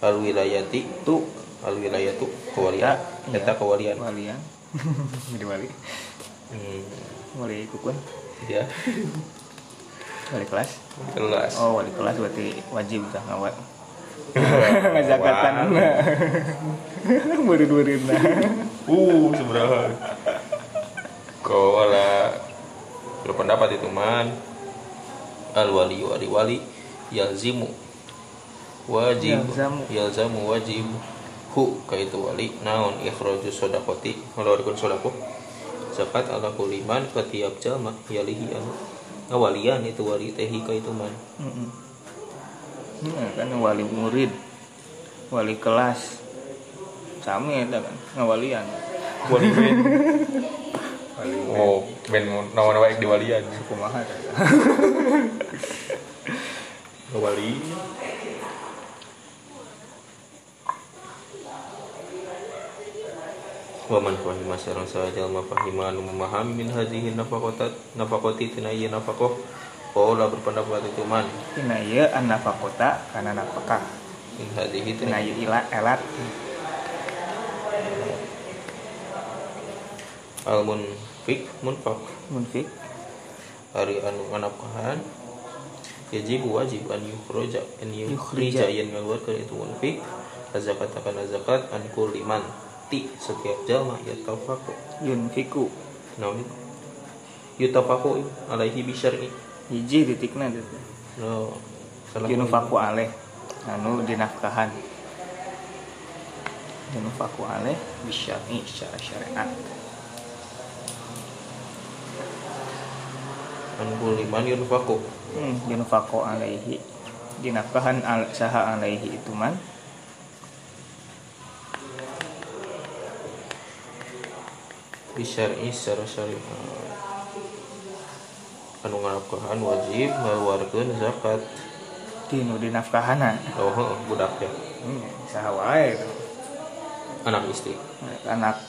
al wilayati tu al wilayatu kewalian Ya, eta kewalian Walian. Jadi wali. hmm, Wali kukun. ya Wali kelas. jelas Oh, wali kelas berarti wajib dah ngawat. Ngazakatan. Murid-murid nah. uh seberapa kau lah berpendapat itu man al wali wali wali yalzimu. Wajib. Yalzamu. yalzamu wajib. Hu kaitu wali. Naon ikhraju sodakoti. Ngeluarkan sodako. Zakat ala kuliman ke tiap jalma yalihi anu. Ngawalian itu wali tehi kaitu man. Ini kan wali murid, wali kelas, sami ada kan ngawalian. wali ben Wali oh ben nawan wae di walian kumaha tah. wali Waman fahima sareng saja ma fahima anu memahami min hadhihi nafaqatat nafaqati tina ieu nafaqah. Qala berpendapat itu man? Tina ieu an nafaqota kana nafkah. min hadhihi Tina ieu ilat elat. Al munfik munfak munfik hari anu nganapkahan yajib wajib an yukhroja an Yukhrija. yang ngaluarkeun itu munfik zakat akan zakat an kulli man ti setiap jalma ya tafaku yunfiku. Itu? Yutafaku alaihi bisyar'i. Hiji titikna itu no salah yunufaku aleh. Anu dinafkahan yunufaku aleh bisyari secara syariat anu kuliman yunfaku hmm, yunufaku alaihi. Dinafkahan al saha alaihi itu man. Bisyar'i secara syariat anu ngarapkahan wajib ngaluarkeun zakat. Dinu dinafkahana. Oh budak ya. Hmm, saha wae. Anak istri. Anak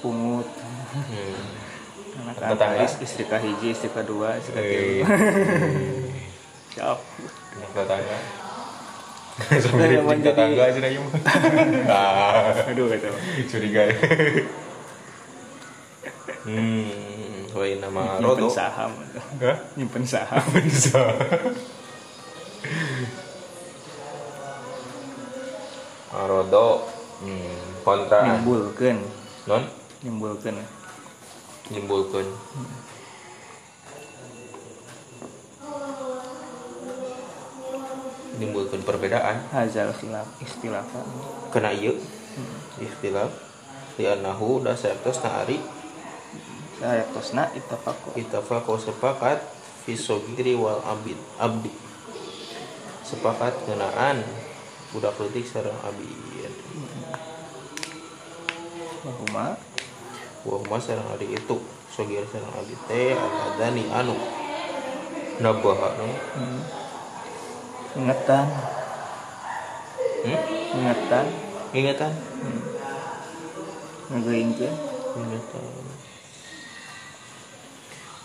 pungut. Hmm. Anak Tetangga? istri kahiji istri kedua istri ketiga siap. Anak tetangga Sampai emang jadi- tetangga aja dah mah. Ah, aduh gitu curiga. Ya. Hmm, wae nama nyimpen Rodo. saham. Hah? nyimpen saham. Bisa. Rodo. Hmm, kontra. Nimbulkeun. Non nimbulkeun nyimpulkeun nimbulkeun perbedaan. Hazal khilaf istilafa kena ieu ikhtilaf. Di anahu da saetos na ari. Saya tosna ittafaqu itafaqo sepakat. Fi sogiri wal abid abdi. Sepakat ngenaan budak leutik sareng abid. Bahuma wa huma sareng ari itu. Sogir sareng abid teh adani anu. Nabaha nu hmm. ingetan. Hmm? ingetan. Ingatan hmm. ngegeuingkeun ingatan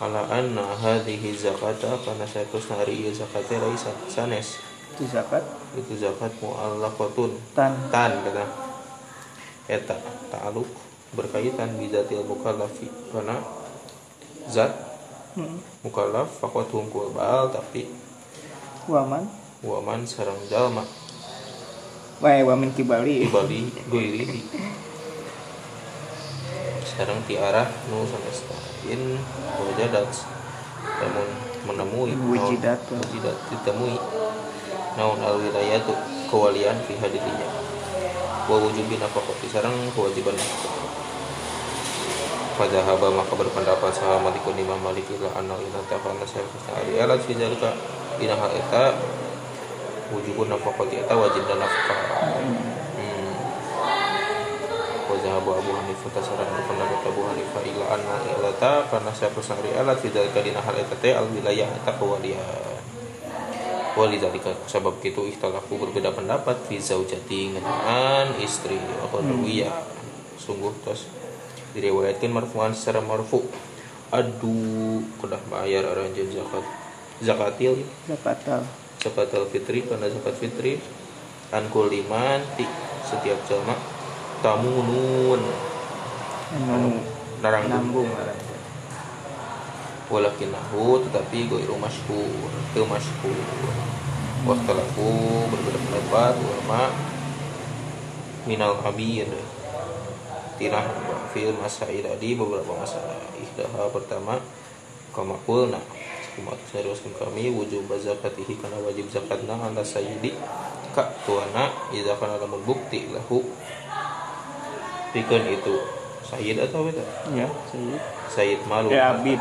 ala anna hadhihi zakata kana saetos na ari ieu zakate laisa sanes. Itu zakat? Itu zakat mu'allaqatun. Tan. Tan kata eta ta'aluk berkaitan bizatil mukallafi. Karena zat hmm. mukallaf fakot hungkul baal tapi waman waman sarang jalma. Wae wamin kibali. Dibali goiri sarang ti arah nu sanestain wajadat namun menemui Wujidat. naon- wujidat ditemui. Naon al wilayatu kewalian fi hadirinya wa wujubin nafaqati sareng kewajiban pada haba maka berpendapat saha malikun imam malik ila anal ila tafana saya ari alat fi zalika dina hal eta wujubun nafaqati eta wajib dan nafkah. Hmm. abu hanifah tasaran berpendapat abu hanifah ila anal ila ta karena saya pesari alat fi zalika dina hal eta teh al wilayah eta kewalian. Walidhalika sebab itu ikhtalafu berbeda pendapat fi zaujati ngenaan istri. Atau hmm. sungguh tos diriwayatkan marfu'an secara marfu. Adu kedah bayar aranjeun zakat. Zakatil. Zakatal zakatul fitri karena zakat fitri. An kuliman ti setiap jalma tamunun anu narang nanggung walakinahu tetapi goiru masyhur. Teu masyhur. Waktalafu berbeda pendapat ulama. Minal habir tinah fil masail tadi beberapa masalah ihdaha pertama kama kulna Kumat seriuskan kami wujub zakatihi karena wajib zakatna ala sayyidi ka tuana idza kana lamun bukti lahu. Pikeun itu sayyid atau beda? Ya sayyid. Sayyid malu. Ya abid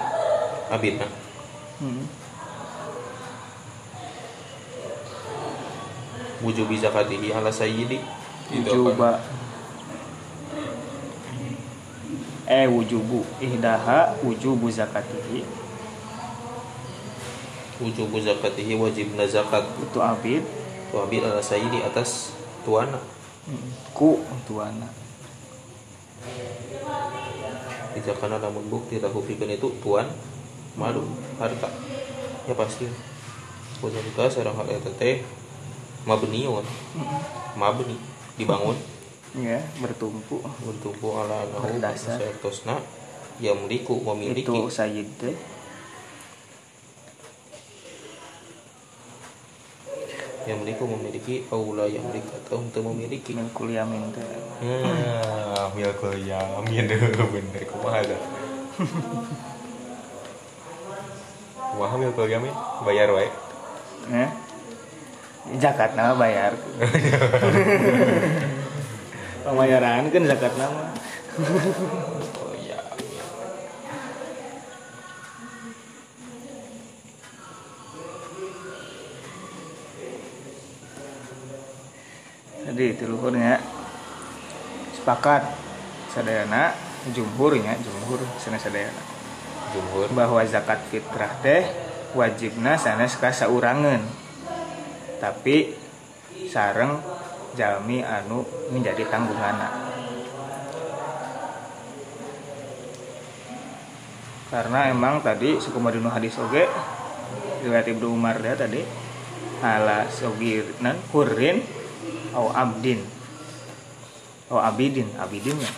abid nah. Hmm. wujub zakatihi ala sayyidi. Wujuba eh wujubu ihdaha wujubu zakatihi. Wujub zakatihi wajib zakat. Itu abid. Tu abid ala sayyidi atas tuana. Ku tuana. Jika kana namun bukti lahu pikeun itu tuan malu harta. Ya pasti. Wajibka sareng hal eta teh mabniun mabni dibangun ya bertumpu. Bertumpu ala Berdasar. saetosna ya memiliki memiliki. Itu sayyid teh yang memiliki memiliki aula yang memiliki atau untuk memiliki. Min kulyamin teh Hmm, milkul yamin bener kumaha dah. kumaha mil poligami bayar wae. Ya zakat nama bayar pembayaran kan zakat nama. Oh iya jadi itu luhurnya sepakat. Sadayana jumhurnya jumhur. Sana sadayana. Jumhur. Bahwa zakat fitrah teh wajibna sanes ka saurangan. Tapi sareng jalmi anu menjadi tanggungan karena emang tadi suku madinu hadis oge riwayat Ibnu Umar dia tadi ala sogirnan kurin au abdin. Au abidin abidin ya.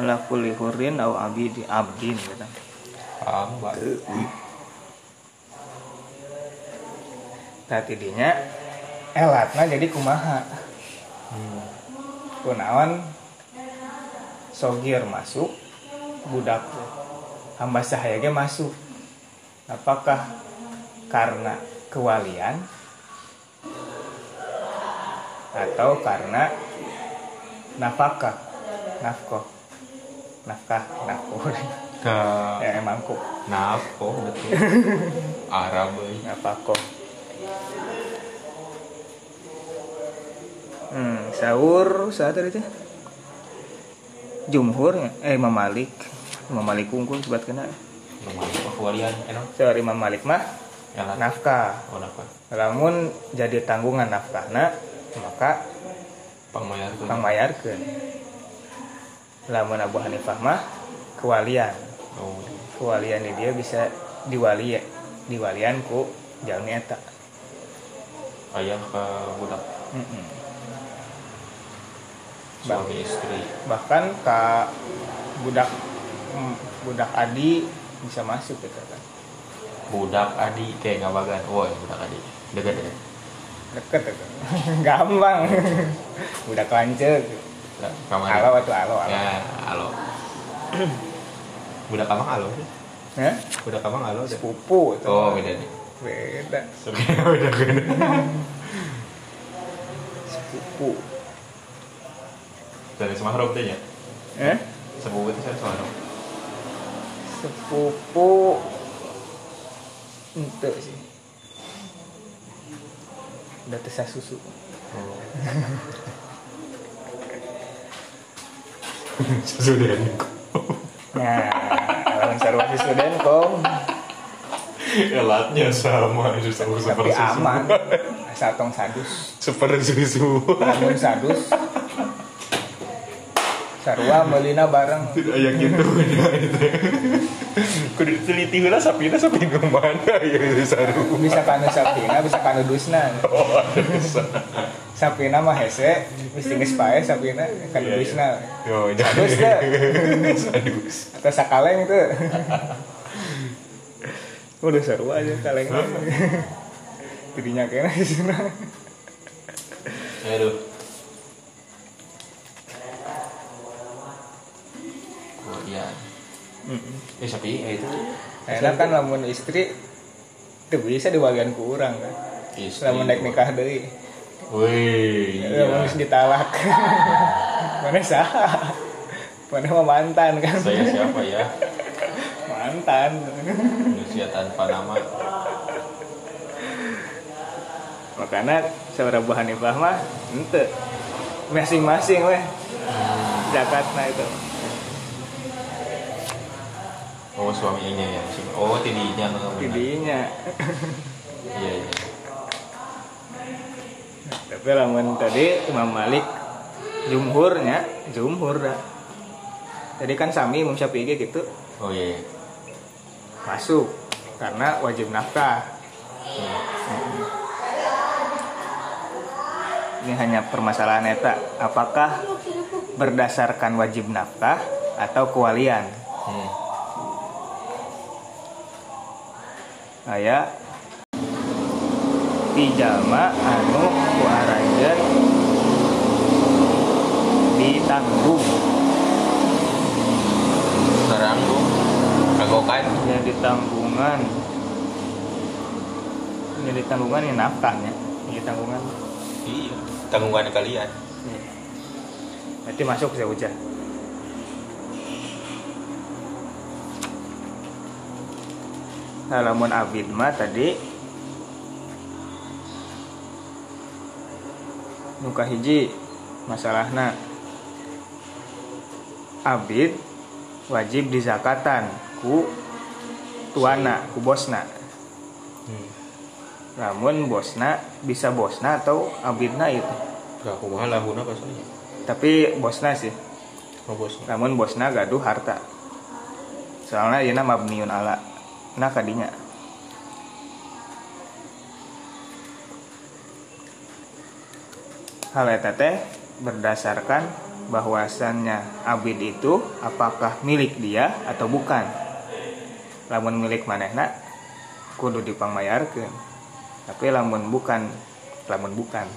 Ala kulli hurin au abidin abdin gitu mbak tadi dinya elatna jadi kumaha? Hmm. sogir masuk budak hamba sahaya ge masuk. Apakah karena kewalian? Atau karena nafkah? Nafkah. Nafkah nafkah. Ke ya emang kok nafko betul. Arab euy. nafkah hmm sahur saat tadi teh. Jumhur ya? eh Imam Malik. Imam Malik unggul buat kena. Nomor kewalian enak. Sorry Imam Malik mah elat nafkah. Oh nafkah. Lamun jadi tanggungan nafkahna maka pangmayar tuh pangmayarkeun. Lamun Abu Hanifah mah kewalian. Oh. Kewalian dia bisa diwali diwalian ku jalmi eta. Ayah ke budak. Mm-mm. Suami istri. bahkan ka budak mm, budak adi bisa masuk gitu kan. Budak adi kayak ngabagan woi budak adi. Deket ya deket itu gampang budak lancet. Nah, kamar alo atau alo alo. Ya halo budak kamang halo sih. Hah? budak kamang halo deh sepupu itu. Oh beda nih. Beda. Sebenarnya beda beda. Sepupu dari Semarang tuh ya? Eh? Sepupu itu saya Semarang sepupu ente sih. Udah tesah susu. Oh. sudah nih nah lawan sarwa si Suden kong elatnya sama susah tapi aman. Asal tong sadus. Seperti susu. Namun sadus sarwa melina bareng. Gitu ya itu kudu diteliti lah sapi sapi mana ya itu saru bisa kanu sapina bisa kanu dusna. Oh bisa sapina mah hese mesti geus pae sapina kanu Iya, iya. dusna. Yo Sadus, teh. sadus atau sakaleng itu. Udah seru aja kaleng jadinya kena di sana aduh kemudian eh sapi eh itu. Enak kan lamun istri itu bisa diwalian ku urang kan. Istri. Lamun naik nikah deui. Wih lamun iya geus ditalak. Mana sah mana mah mantan kan? Saya siapa ya? Mantan. Manusia tanpa nama. Makanya saudara Bu Hanifah mah ente. Masing-masing weh. Zakatna itu oh suaminya ya? Oh tidinya tidinya iya iya. Tapi lamun tadi Imam Malik jumhurnya jumhur dah. Jadi kan sami Imam Syafi'i gitu. Oh iya iya. masuk karena wajib nafkah. Hmm. ini hanya permasalahan eta. Apakah berdasarkan wajib nafkah atau kewalian? Hmm. Aya. Pijama anu ku aranjeun ditanggung sekarang tuh Ragokan. jadi tanggungan. Jadi tanggungan ini nafkahnya ini tanggungan. Iya. Tanggungan kalian. nanti masuk saya ucap halaman abid mah tadi nuka hiji masalahna abid wajib dizakatan ku tuana ku bosna Hmm. namun bosna bisa bosna atau abidna itu Gak kumaha lahuna pasalnya. tapi bosna sih Oh bos. namun bosna gaduh harta soalnya ieu mabniun ala nah kadinya hal eta teh berdasarkan bahwasannya abid itu apakah milik dia atau bukan. Lamun milik manehna kudu dipangmayarkeun. Tapi lamun bukan lamun bukan.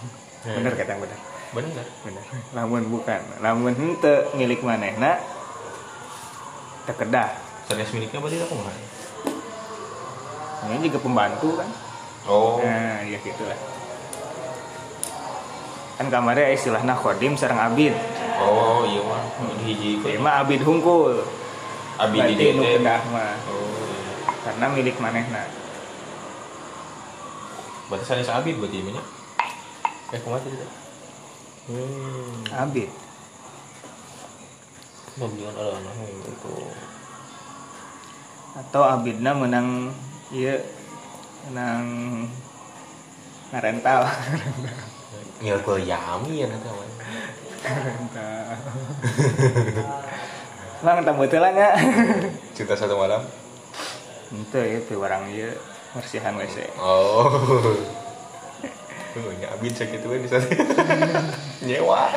Hmm. bener kata bener? Bener. bener. Lamun bukan. Lamun henteu milik manehna tekedah. Sanes miliknya berarti aku kumaha? Ini juga pembantu kan Oh. nah ya gitu lah kan kamarnya istilahnya khodim sarang abid Oh iya mah. Hiji ikut. mah abid hungkul Abi di nu DT. kedah mah Oh. iya. karena milik manehna Berarti sanes abi berarti ini. Eh kumaha tadi? Hmm. abid Pembelian ala anak itu. atau abidna menang iya menang ngarental Ngil ke yami ya nanti awan. ngarental Bang, tamu teu lah nya. Cinta satu malam. Itu itu barang ieu bersihan WC. Oh. Oh, nya abin sakit we bisa. Nyewa.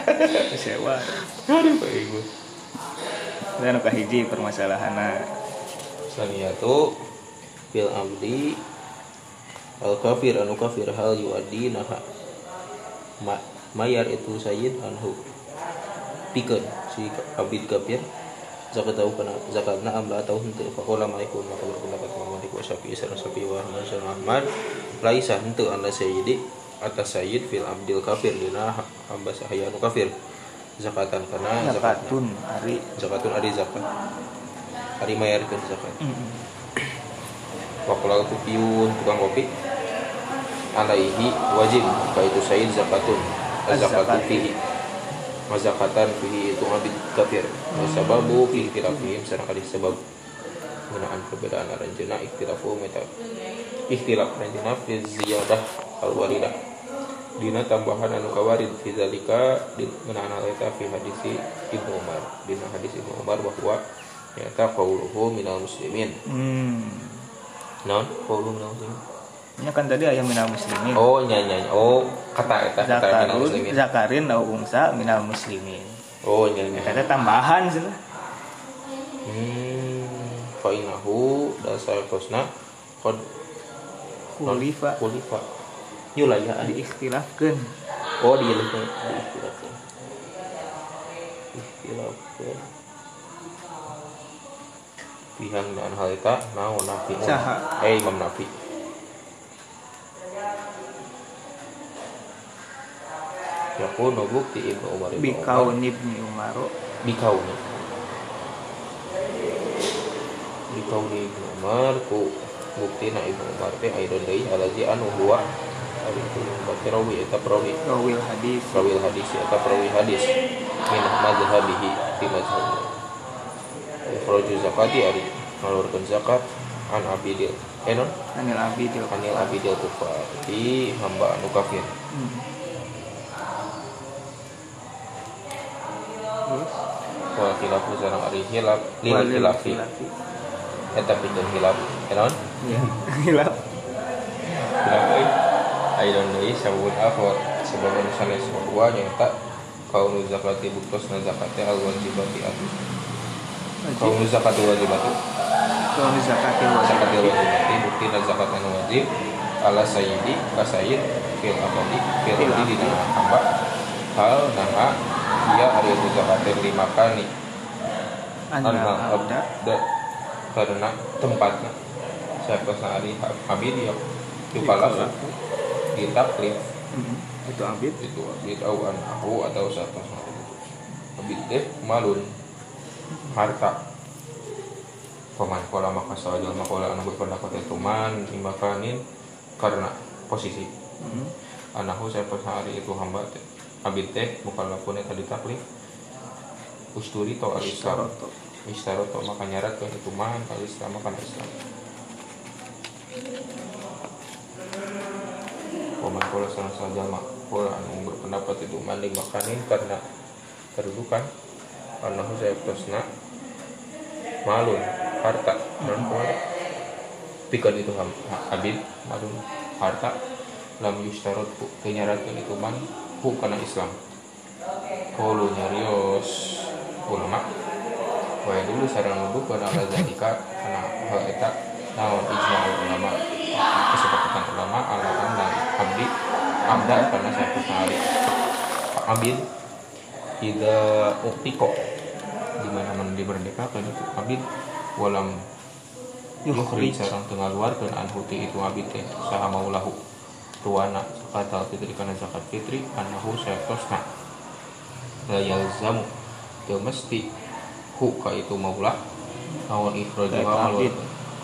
Sewa. Aduh, baik gue. Dan ka hiji permasalahanna Saniyatu fil abdi al kafir anu kafir hal yuadi naha Ma, mayar itu sayyid anhu. Pikeun si abid kafir zakat tahu kana zakatna amla atau henteu fa ulama ikun maka berpendapat Imam Malik wa Syafi'i sareng Syafi'i wa Ahmad sareng Ahmad laisa henteu anda sayyidi atas sayyid fil abdil kafir dina hamba sahaya anu kafir. Zakatan kana zakatna. Zakatun ari. Zakatun ari zakat. Ari mayarkeun zakat Wakulau kupiun tukang kopi. Alaihi wajib. Ka itu said zakatun. Zakatu fihi. Mazakatan fihi itu abid kafir. Sababu fi ikhtilafihim sareng kali sebab mengenaan perbedaan aranjeuna ikhtilafu meta. Ikhtilaf aranjeuna fi ziyadah al waridah dina tambahan anu kawarid fi zalika hal eta fi hadisi Ibnu Umar. Dina hadis Ibnu Umar bahwa nyata qauluhu minal muslimin. Hmm non? Qauluhu minal muslimin nya kan tadi aya minal muslimin. Oh nyanyi oh kata eta kata minal zakarun muslimin. Zakarin au ungsa minal muslimin. Oh nyanyi eta teh tambahan sih. Hmm fa innahu dasar kosna qad kulifa. Kulifa. Yulayaan diikhtilafkeun oh dia lebih diistilahkan pihak dan hal itu naon nafi Saha. eh imam nafi. Yakunu bukti Ibnu Umar Ibnu Umar. bikaun ibni umaro bikauni bikauni Ibnu Umar ku bukti na Ibnu Umar. Teh aidon deui alazi anu huwa. Berarti rawi eta perawi rawil hadis. Perawi hadis eta perawi hadis. Min mazhabihi di mazhab Ikhraju zakati ari ngalurkeun zakat an abidil eh non? Anil abidil. Anil abidil kufar di hamba anu kafir. Hmm. terus? Wa khilafu sareng ari hilaf lil khilafi eta pikeun hilaf eh non? Ya hilaf hilaf euy. Aidon deui sabun akhir sebab anu sanes wa nyata kaunu zakati buktos na zakatnya al wajibati wajib kaunu zakati wajibati kalau zakatil zakat wajib. Wajibati bukti na zakat anu wajib. Ala sayyidi ka sayyid fil abadi fil abdi abdi. dina hamba hal naha dia ari itu zakatnya lima kali. Anil anal abda. karena tempatnya. Saya pesan hari abid ya. Itu kalah ditaklif itu abid itu abid au aku atau saya pesan hari abid deh malun harta. Paman kola maka saja makola anak berpendapat itu man imakanin karena posisi. Anakku saya pesan hari itu hamba teh abid teh bukan lakukan tadi taklif. Usturi to al islam istaroto maka nyarat kan itu man al islam makan islam. Paman kola salah saja mak kola anu berpendapat itu mandi makanin karena kedudukan. Anakku saya pesna malun harta. Dan kola pikir itu ham abid malun harta. Lam yustarot kenyaratkan itu man hu karena Islam. Kolu nyarios ulama. Wah dulu sarang nuduh pada ala zalika karena hal eta naon ijma ulama. Kesepakatan ulama ala anna abdi abda karena saya hari abid tidak uktiko di mana mana dimerdekakan itu abid walam yukhrij. Sarang tengah luar dan anhuti itu abid teh. Saha maulahu tuana kata fitri kana zakat fitri anahu sayatosna la yalzamu teu mesti hu ka itu maulah. Naon ikhrajuha ngalwat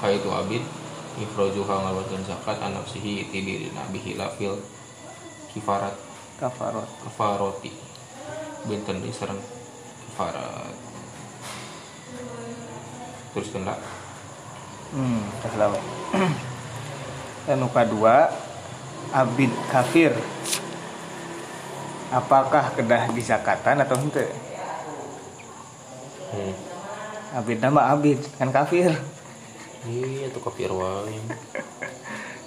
ka itu abid ikhrajuha ngalwatkeun zakat anak sihi ti dirina bihi lafil kifarat. Kafarot. Kafaroti. Benten di sareng kifarat terus kena. Hmm lawe dan nu kedua abid kafir. Apakah kedah disakatan atau ente hmm. abid nama abid kan kafir. Iya tuh kafir wae.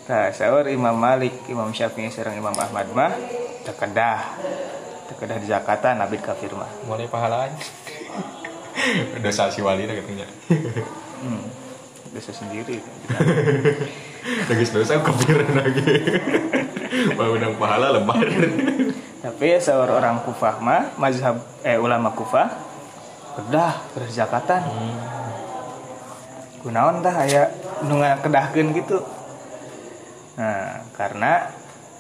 Nah, sahur Imam Malik, Imam Syafi'i, serang Imam Ahmad mah terkedah, terkedah di zakatan abid kafir mah. mulai pahalaan dosa si wali katanya Hmm. Dosa sendiri. lagi dosa kafir lagi mau menang pahala lembar Tapi sahur orang Kufah mah, mazhab eh ulama Kufah, kedah kedah zakatan. Kunaon tah aya nu kedahkeun gitu. Nah, karena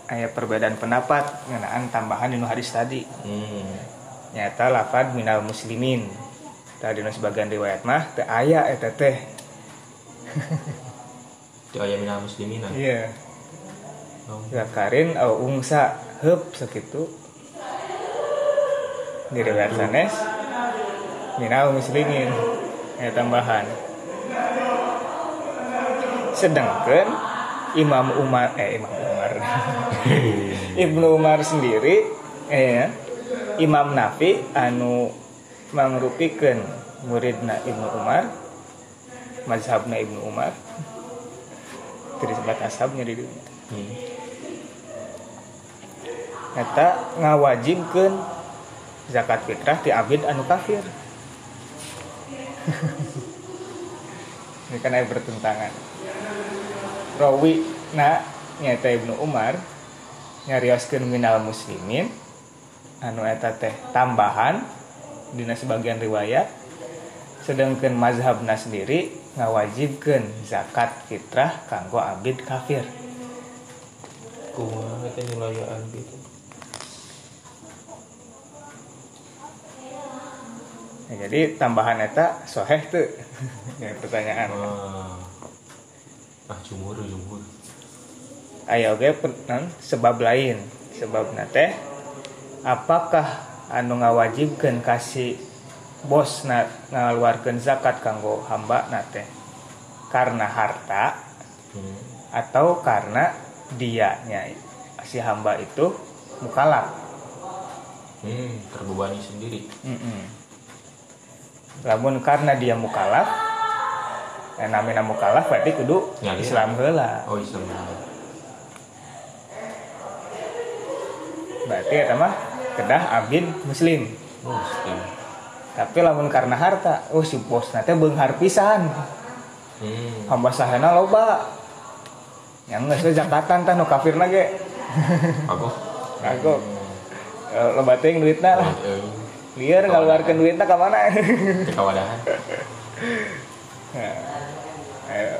aya perbedaan pendapat ngeunaan tambahan nu hadis tadi. hmm. nyata lafad minal muslimin tadi sebagian riwayat mah teu aya eta teh itu ayam minal muslimin. Iya. Oh. zakarin au ungsa heup sakitu. Di riwayat sanes minal muslimin. Aya tambahan. Sedangkan Imam Umar eh Imam Umar. Ibnu Umar sendiri eh ya, Imam Nafi anu mangrupikeun muridna Ibnu Umar mazhabna Ibnu Umar. Disebut ashabnya di dunia. Hmm. eta ngawajibkeun zakat fitrah ti abid anu kafir. Ini kan bertentangan. Rawi na nyata Ibnu Umar nyarioskeun minal muslimin anu eta teh tambahan dina sebagian riwayat sedangkan mazhabna sendiri ngawajibkeun zakat fitrah kanggo abid kafir. Kumaha eta gitu Nah, jadi tambahan eta soheh tuh ya, pertanyaan. Ah. Ah jumur jumur ayo oge non, sebab lain. Sebab teh apakah anu ngawajibkeun kasih bos na ngaluarkeun zakat kanggo hamba nate karena harta hmm. atau karena dianya si hamba itu mukalaf hmm. terbebani sendiri Mm-mm. lamun karena dia mukalaf eh, namina mukalaf berarti kudu Ya. Islam heula oh Islam berarti eta mah kedah abid muslim. Islam tapi lamun karena harta oh si bos nanti beunghar pisan. Hmm. hamba sahana loba. Yang geus we zakatan tah nu kafirna ge. Aku aku loba teh yang duitna lah. Eh, liar ngaluarkeun duitna ka mana? Kekawadahan Nah, Eh,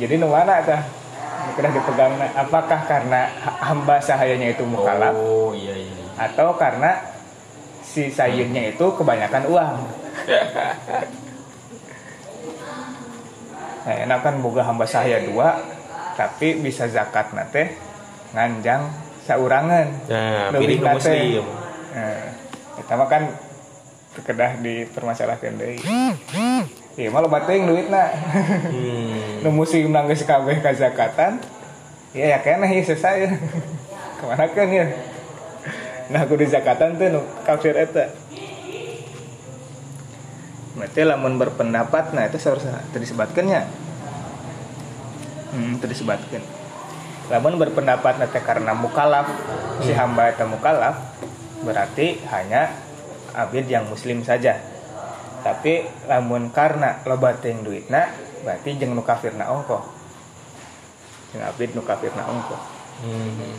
jadi nu mana tah? Kedah dipegang apakah karena ha- hamba sahayanya itu mukalaf oh iya iya. Atau karena si sayurnya itu kebanyakan uang nah enak kan boga hamba sahaya dua tapi bisa zakat nate nganjang saurangan nah Lebih nate. muslim Nah, kita mah kan kedah dipermasalahkan deui. Iya mah loba teuing duitna. hmm. Nu muslim nanggeus kabeh kazakatan. Ya ya keneh ieu selesai. Ke mana kan ya? Nah kudu zakatan tuh nu kafir eta. Berarti lamun berpendapat nah itu seharusnya tadi disebutkannya. Hmm, tadi disebutkan. Lamun berpendapat nanti karena mukalaf si hamba itu mukalaf berarti hanya abid yang muslim saja. Tapi lamun karena loba teuing duitna berarti jeung nu kafirna ongko. Jeung abid nu kafirna ongko. Hmm.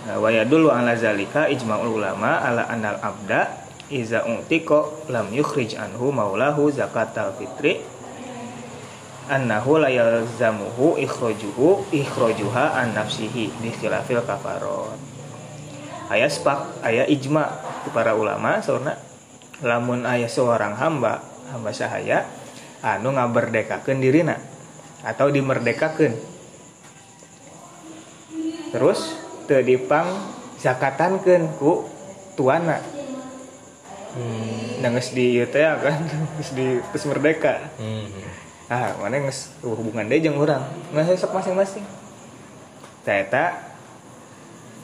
Nah, wa yadullu ala zalika ijma'ul ulama ala anal abda iza u'tiko lam yukhrij anhu maulahu zakatal fitri annahu la yalzamuhu ikhrajuhu ikhrajuha an nafsihi bi khilafil kafarot aya sepak aya ijma para ulama soalna lamun aya seorang hamba hamba sahaya anu ngaberdekakeun dirina atau dimerdekakeun. Terus teu dipang zakatankeun ku tuana. Hmm. geus di teh kan geus di geus merdeka. Hmm. ah mana geus hubungan deui jeung urang? Nggak sok masing-masing. Tah eta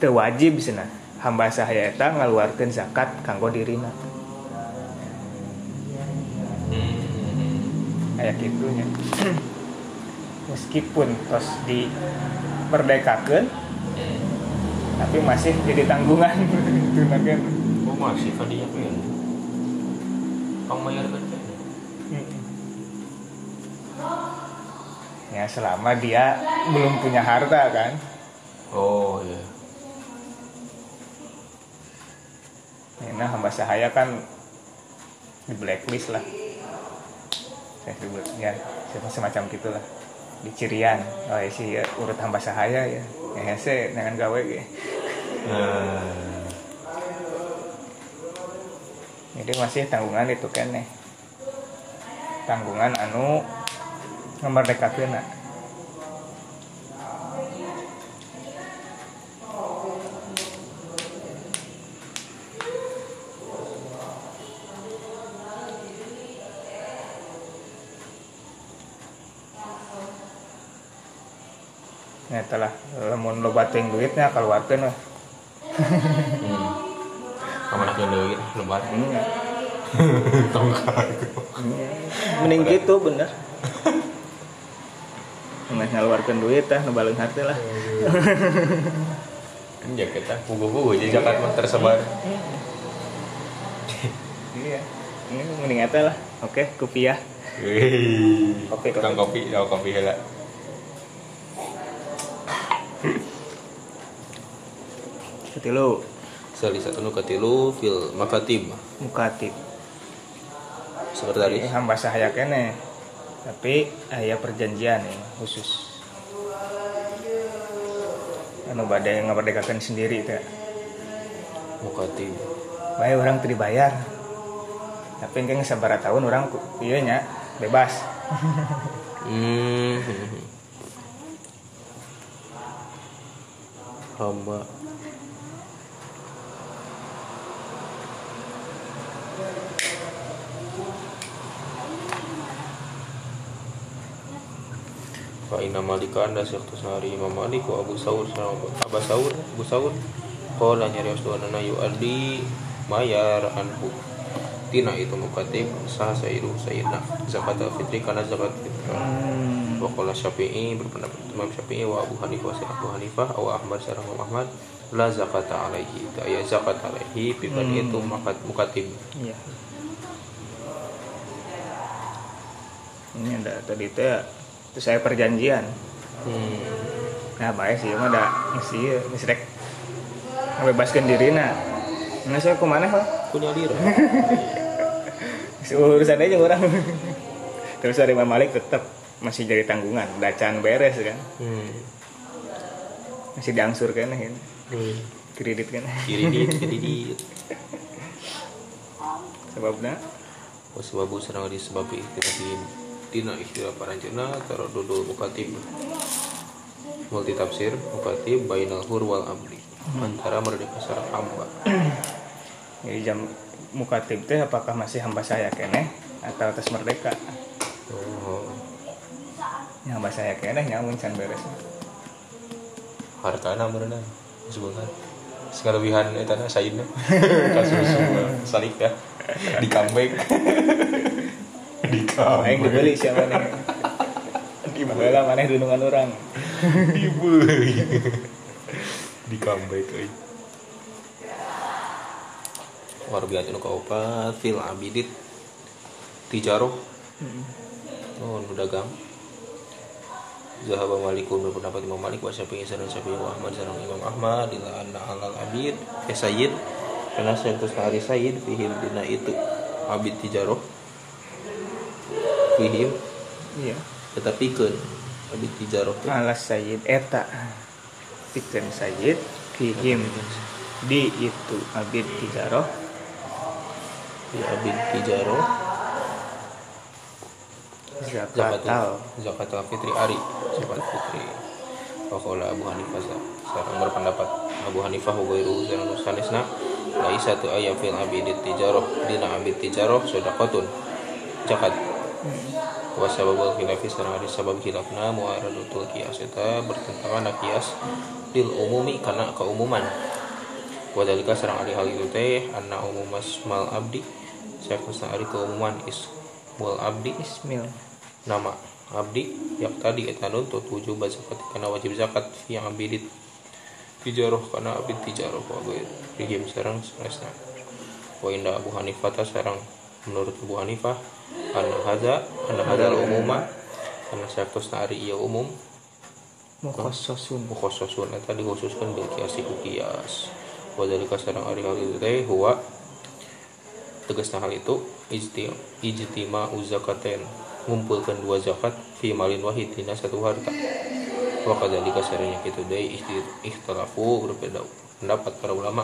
teu wajib cenah hamba sahaya eta ngaluarkeun zakat kanggo dirina. Hmm. kayak gitunya meskipun tos di merdekakeun tapi masih jadi tanggungan. Itu kan. Oh masih kadinya kan? Kang mayar kan? ya selama dia belum punya harta kan. Oh iya. Ya, nah hamba sahaya kan di blacklist lah. Saya sebut ya sem- semacam gitulah. Di cirian. Oh ya sih ya, urut hamba sahaya ya ya hese dengan gawe ge. Nah. jadi masih tanggungan itu kan nih tanggungan anu ngemerdekakeun na. Ya telah loba teuing duitnya keluarkeun weh. Hmm. Kamana ke deui lebat. Hmm. Tongkat. Mending gitu bener. Nggak ngeluarkan duit tah ngebaleun hati lah. Kan ya kita buku-buku jadi zakat mah tersebar. Iya. Ini mending eta lah. Oke, kopiah. Wih. Kopi, Tukang kopi, ya kopi heula. Ketilu Salah satu nu katilu fil makatib mukatib. sekretaris. Ini hamba sahaya kene. Tapi aya perjanjian nih khusus. Anu badai ngaberdekakeun sendiri teh. Mukatib. Bae orang teu dibayar. Tapi engke sabaraha tahun orang ieu nya bebas. Hmm. Hamba. Fa inna malika anda syekh sehari Imam Malik wa Abu sama Abu Saur Abu Saur. Qala nyari asduanana yu'addi mayar anhu. Tina itu mukatib sah sayyidu sayyidna zakat fitri karena zakat fitri Waqala Syafi'i berpendapat Imam Syafi'i wa Abu Hanifah wa Abu Hanifah wa Ahmad sareng Ahmad la zakata alaihi itu aya zakat alaihi pikan Hmm. itu makat mukatib Iya. Ini ada tadi teh itu saya perjanjian. hmm. Nah, baik sih mah ada mesti ieu, mesti rek ngebebaskeun dirina. Nah, saya ke mana lah? punya diri urusan aja orang. terus dari Imam Malik tetap masih jadi tanggungan. Bacaan beres kan. Hmm. masih diangsur kan ya. kredit kan. Kiri di kiri di sebabnya wasbabu serang disebab ikhtilafin dina ikhtilaf paranjeunna taradudul mukatib multi tafsir mukatib bainal hur wal abdi antara merdeka sareng hamba. Jadi jam mukatib teh apakah masih hamba saya kene atau atas merdeka? Oh Ya, hamba saya kene nyamun can beres. Hartana berenang sebentar sekalebihan eta na sayyidna kasus salik ya. Di comeback. Di Aing comeback dibeli siapa nih? Dibeli lah mana dunungan orang. Dibeli. Di comeback euy luar biasa nu kaopat fil abidit. Tijaroh oh nu dagang Zahaba Malikun berpendapat Imam Malik wa Syafi'i sareng Syafi'i wa Ahmad sareng Imam Ahmad ila anna halal abid ke sayyid karena terus hari sayyid fihim dina itu abid tijaroh fihim iya. tetapi kan abid tijaroh. Alas sayyid eta pikeun sayyid fihim di itu abid tijaroh. Di abid tijaroh zakatal zakat fitri ari. Zakat fitri Wakola Abu Hanifah sarang berpendapat Abu Hanifah wa ghairuhu sareng sanesna laisa tu aya fil abidit tijaroh. Dina abid tijaroh sedekatun zakat. Wa sababul khilafi sareng ari sabab khilafna muaradatul qiyas eta bertentangan qiyas lil umumi kana keumuman. Wa dalika sareng ari hal itu teh anna umumas mal abdi. Sakusna ari keumuman is wal abdi. Ismil nama abdi yang tadi eta nuntut wujub zakat karena wajib zakat yang abidit tijaroh karena abid tijaroh wa rihim sareng sanesna wa inda Abu Hanifah ta sareng menurut Abu Hanifah anna hadza anna hadzal umuma. Karena satus nari ieu umum. Mukhasasun mukhasasun eta dikhususkan bil kiasi kias wa dalika sareng ari hal itu teh huwa. Tegasna hal itu ijti ijtima uzakaten ngumpulkan dua zakat fi malin wahid dina satu harta. Wa kadzalika sarenya kitu deui ikhtalafu berbeda pendapat para ulama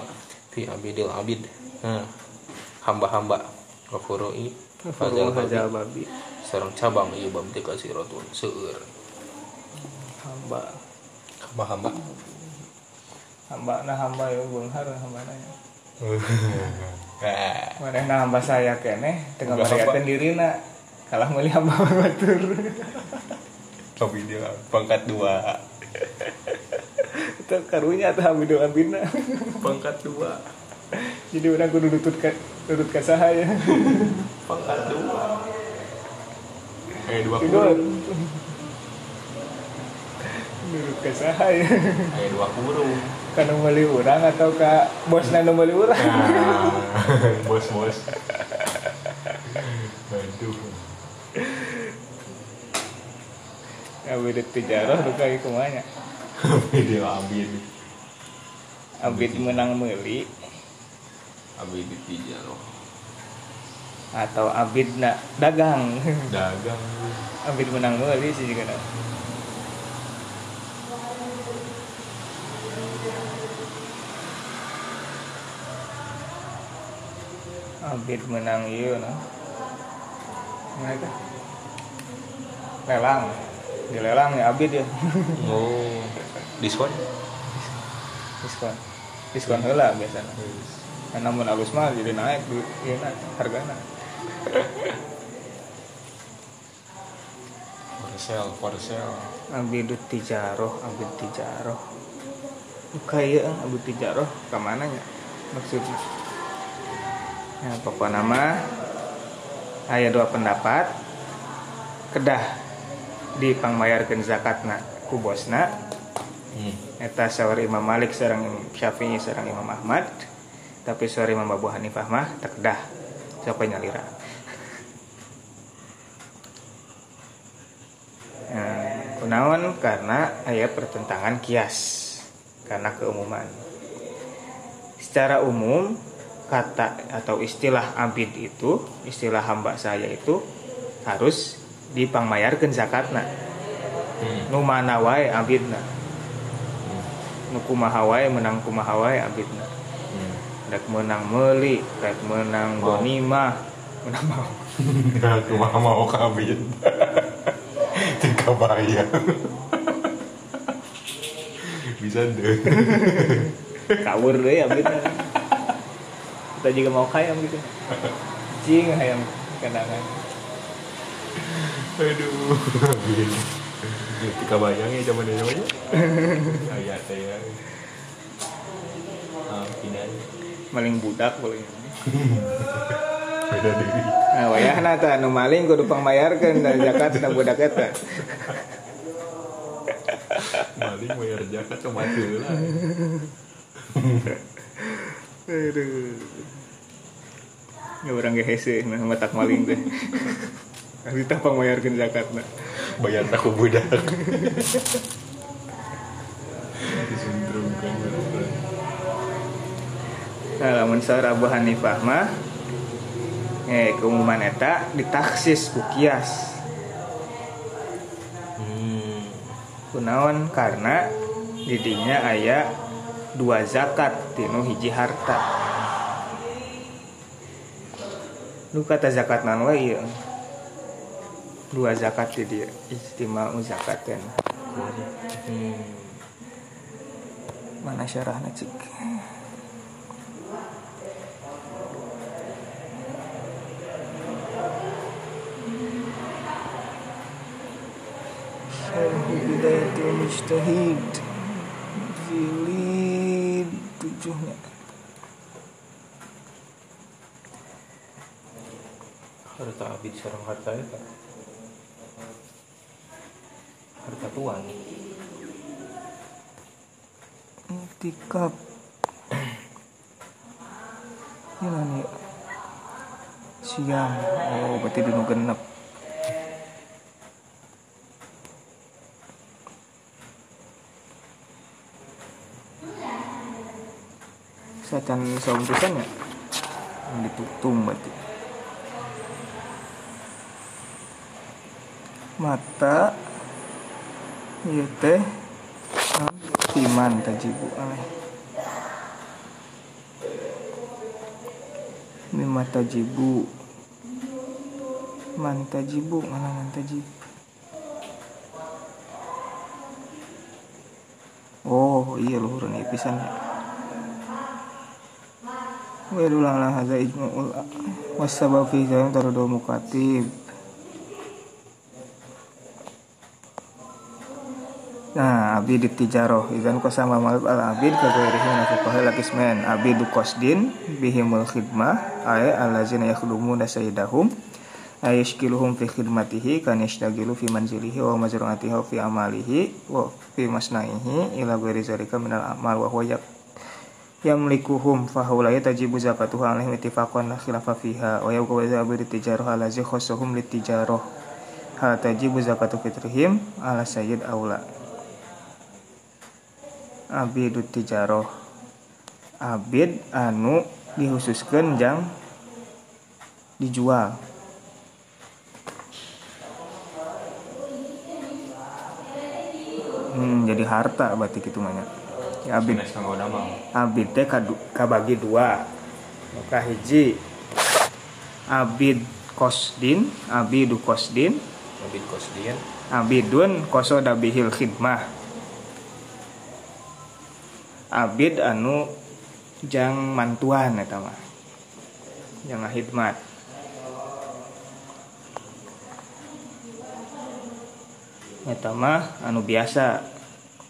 fi abidil abid. Nah hamba-hamba. Wa furu'i hajal babi sareng cabang ieu bab teh kasiratun seueur hamba. Hamba-hamba. Hamba nah hamba ya beunghar hamba nanya Nah, mana nah hamba saya kene tengah Udah hamba. mereka kalah meuli hamba batur Tapi dia pangkat dua. Itu karunya atau hamba doa bina? Pangkat dua. Jadi orang kudu nutut ka nutut ka ya. Pangkat dua. Eh dua kurung nutut ka ya. Eh dua kurung kan meuli urang atau ka bosna nu meuli urang Nah Bos bos. Aduh beda tijarah lu kayak kumanya Video Abid. Abid menang meuli Abid di Tijaro atau abid na dagang. Dagang. Abid menang meuli sih juga na. abid menang iya nah Mana itu? lelang. Di lelang ya abid ya. Oh Diskon? Diskon. Diskon heula biasanya Nah, namun alus mah jadi naik duit iya naik hargana For sale For sale. Abidut tijaroh abid tijaroh. Kayak abid tijaroh. Ke mana ya maksudnya? Ya pokok nama ada dua pendapat kedah dipangbayarkan zakatna ku bosna. Hmm. eta sawar Imam Malik sareng Imam Syafi'i sareng Imam Ahmad. Tapi sawar Imam Abu Hanifah mah tak kedah siapa nyalira? Nah, kunaon karena ayat pertentangan kias karena keumuman. Secara umum kata atau istilah abid itu istilah hamba saya itu harus dipangmayarkeun zakatna Hmm. nu mana wae abidna nu kumaha wae menang kumaha wae abidna Hmm. rek menang meuli rek menang Mau. gonimah menang mau Aku mah mau kabin. Tika bayar. Bisa deh. kawur deh abidna kita juga mau kaya gitu jing hayam kenangan Aduh. Kabin. Tika bayang ya zaman ini namanya. Ayat saya. Ah, maling budak boleh Beda diri. nah wayahna ta nu maling kudu pangmayarkeun dari zakat na budak eta Maling bayar zakat cuma lah. aduh ya orang ge hese nah matak maling teh Kita pangmayarkeun zakatna Bayar aku budak. Bener-bener. Nah, lamun Abu Hanifah mah eh keumuman eta ditaksis ku kias. Hmm. Kunaon karena didinya aya dua zakat tinu hiji harta. Nu kata zakat nan ieu. Dua zakat di dia istimau zakaten. Hmm. Mana syarahna cik? Mujtahid Jilid tujuhnya harta abid sarang harta eta harta tuan Itikaf Ini nih Siang. Oh berarti dulu genep. Sacan saum pisan ya? Ditutung berarti Mata Iya teh Iman tajibu aneh. Mimma tajibu Man tajibu Mana man tajib Oh iya luhur nih pisan ya. Wa ulang lah hadza ijma'ul wasabab fi zalim mukatib Nah, abid tijaroh. Idan kosama malab al abid ka ghairihi min fuqaha lakismen abidu qasdin bihimul khidmah ay allazina yakhdumuna sayyidahum ay yashkiluhum fi khidmatihi kan yashtagilu fi manzilihi wa mazru'atihi fi amalihi wa fi masna'ihi ila ghairi zalika minal amal wa huwa yak yamlikuhum fahulaya tajibu zakatuhu alaihim ittifaqan la khilafa fiha wa yabqa abid tijaroh allazi khassuhum litijaroh hal tajibu zakatu fitrihim ala sayyid aula abid tijaroh abid anu dihususkan jang dijual. Hmm, jadi harta berarti gitu banyak ya, abid. Abid teh kabagi dua. Maka hiji. Abid kosdin abidu kosdin abid kosdian abidun kosoda bihil khidmah abid anu jang mantuan eta mah jang khidmat eta mah anu biasa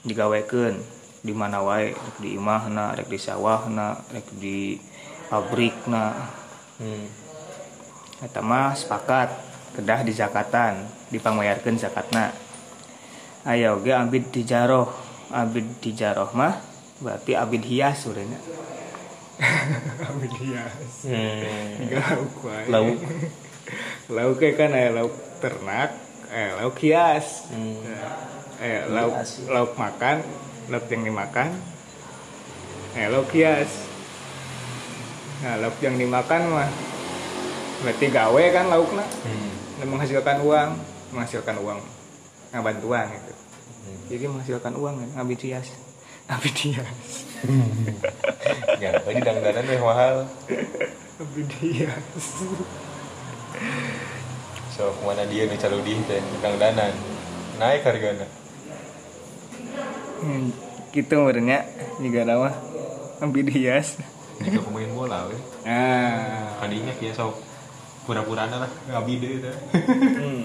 digawekeun di mana wae rek di imahna rek di sawahna rek di pabrikna hmm. Eta mah sepakat kedah di zakatan dipangmayarkeun zakatna. Aya oge abid tijaroh. Abid tijaroh mah berarti abid hias urangnya. abid hias. hmm. Lauk wae. lauk Lauk kayak kan aya lauk ternak, eh lauk hias. hmm. Eh lauk lauk makan, lauk yang dimakan. Eh lauk hias. Nah, lauk yang dimakan mah berarti gawe kan laukna hmm. dan menghasilkan uang menghasilkan uang ngabantuan gitu Hmm. jadi menghasilkan uang ya ngabid hias ngabid hias Ya, tadi dangdanan teh mahal. ngabid hias So, ke mana dia nu caludi teh dangdanan. Naik hargana. Hmm, gitu menurutnya juga nama ngabid hias Jika pemain bola we. ah Kadinya kieu sok pura-pura lah ngabide teh. hmm.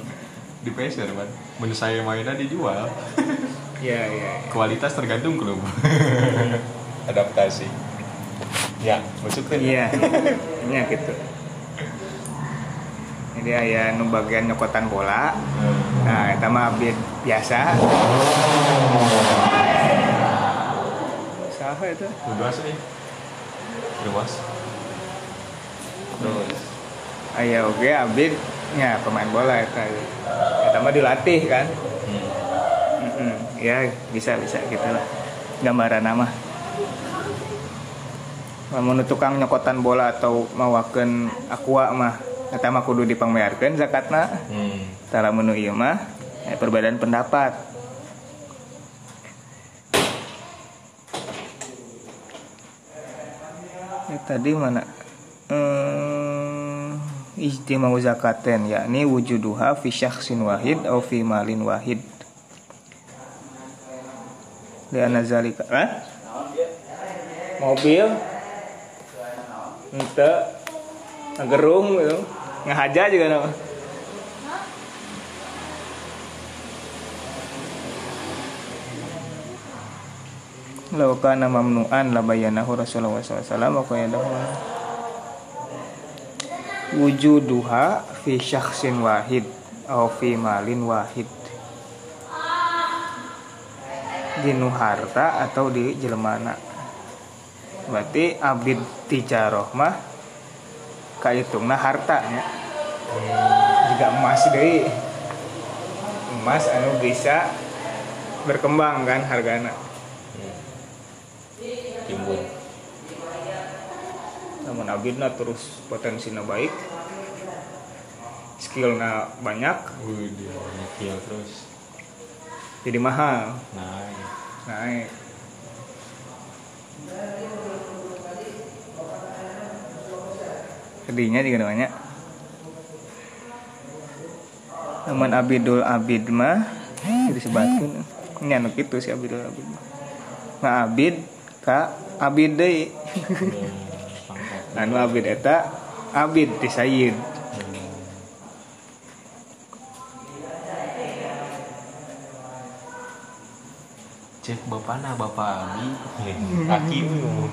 Di peser man. Mun saya mainnya dijual. Ya ya Kualitas tergantung klub. Adaptasi. Ya, maksudnya. iya iya gitu jadi ayah nu bagian nyokotan bola nah itu mah biasa saha itu Luas nih. Luas. terus ayah oke abid ya pemain bola itu itu mah dilatih kan. Ya bisa bisa gitu lah. Gambaran nama. Lamun tukang nyokotan bola atau mawakeun aqua mah eta mah kudu dipangmearkeun zakatna. Hmm. tara menu ieu mah eh, perbedaan pendapat. Ini tadi mana? Hmm, ijtimau zakaten yakni wujuduha fi syakhsin wahid atau fi malin wahid Liana zalika. Hah? Mobil. Ente Gerung gitu. Ngahaja juga nama. Lau kana mamnu'an la bayanahu Rasulullah SAW wa qayadahu wujuduha fi syakhsin wahid atau fi malin wahid di nu harta atau di jelmana? Berarti abid tijaroh mah kahitungna harta nya juga emas deui emas anu bisa berkembang kan hargana. Timbun. namun abidna terus potensinya baik. Skillnya banyak. Wih, dia nyekil terus. Jadi mahal. Naik. naik. Sedihnya juga banyak namun abidul abid mah disebutkan ini anu gitu si abidul abid mah. Nah abid ka abid deui Hmm. Anu abid eta? Abid sayyid Cek bapak nah bapak Abi. Aki ngomong.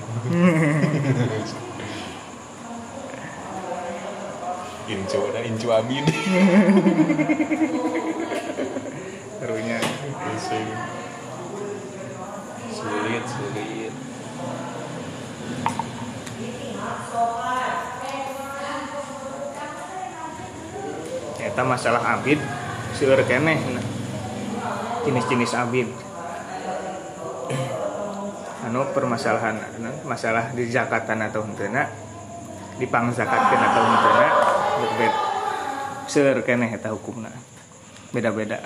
Incu ada incu serunya Pusing. Sulit, sulit. eta masalah abid seueur keneh jenis-jenis abid anu permasalahan anu, masalah di zakatan atau henteu dipang zakatkeun atau henteu berbeda seueur keneh eta hukumna. Beda-beda.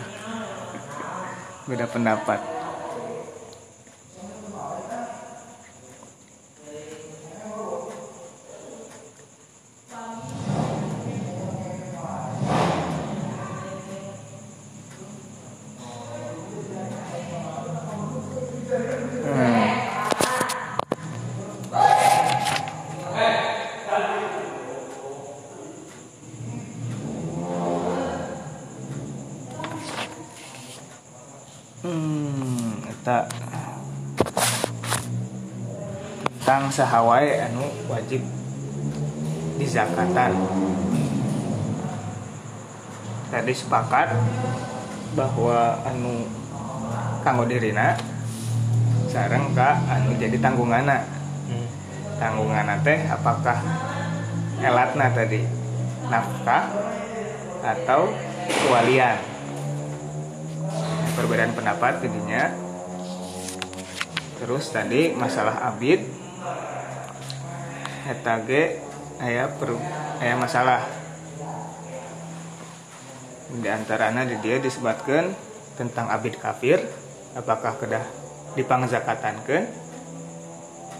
Beda pendapat Tadi sepakat bahwa anu kanggo dirina sareng ka anu jadi tanggungana. Hmm. Tanggungana teh apakah elatna tadi nafkah atau kewalian perbedaan pendapat jadinya terus tadi masalah abid eta ge aya per aya masalah di antaranya di dia disebutkan tentang abid kafir apakah kedah dipangzakatankeun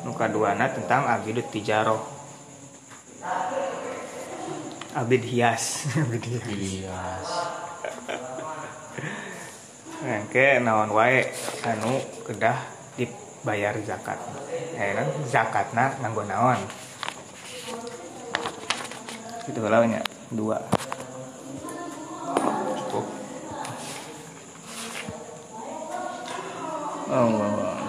nu kaduana tentang abidut tijaroh abid hias abid hias Iya. Engke naon wae anu kedah dibayar zakat. Eh kan zakatna nganggo naon? Itu nya dua. Cukup. Allah.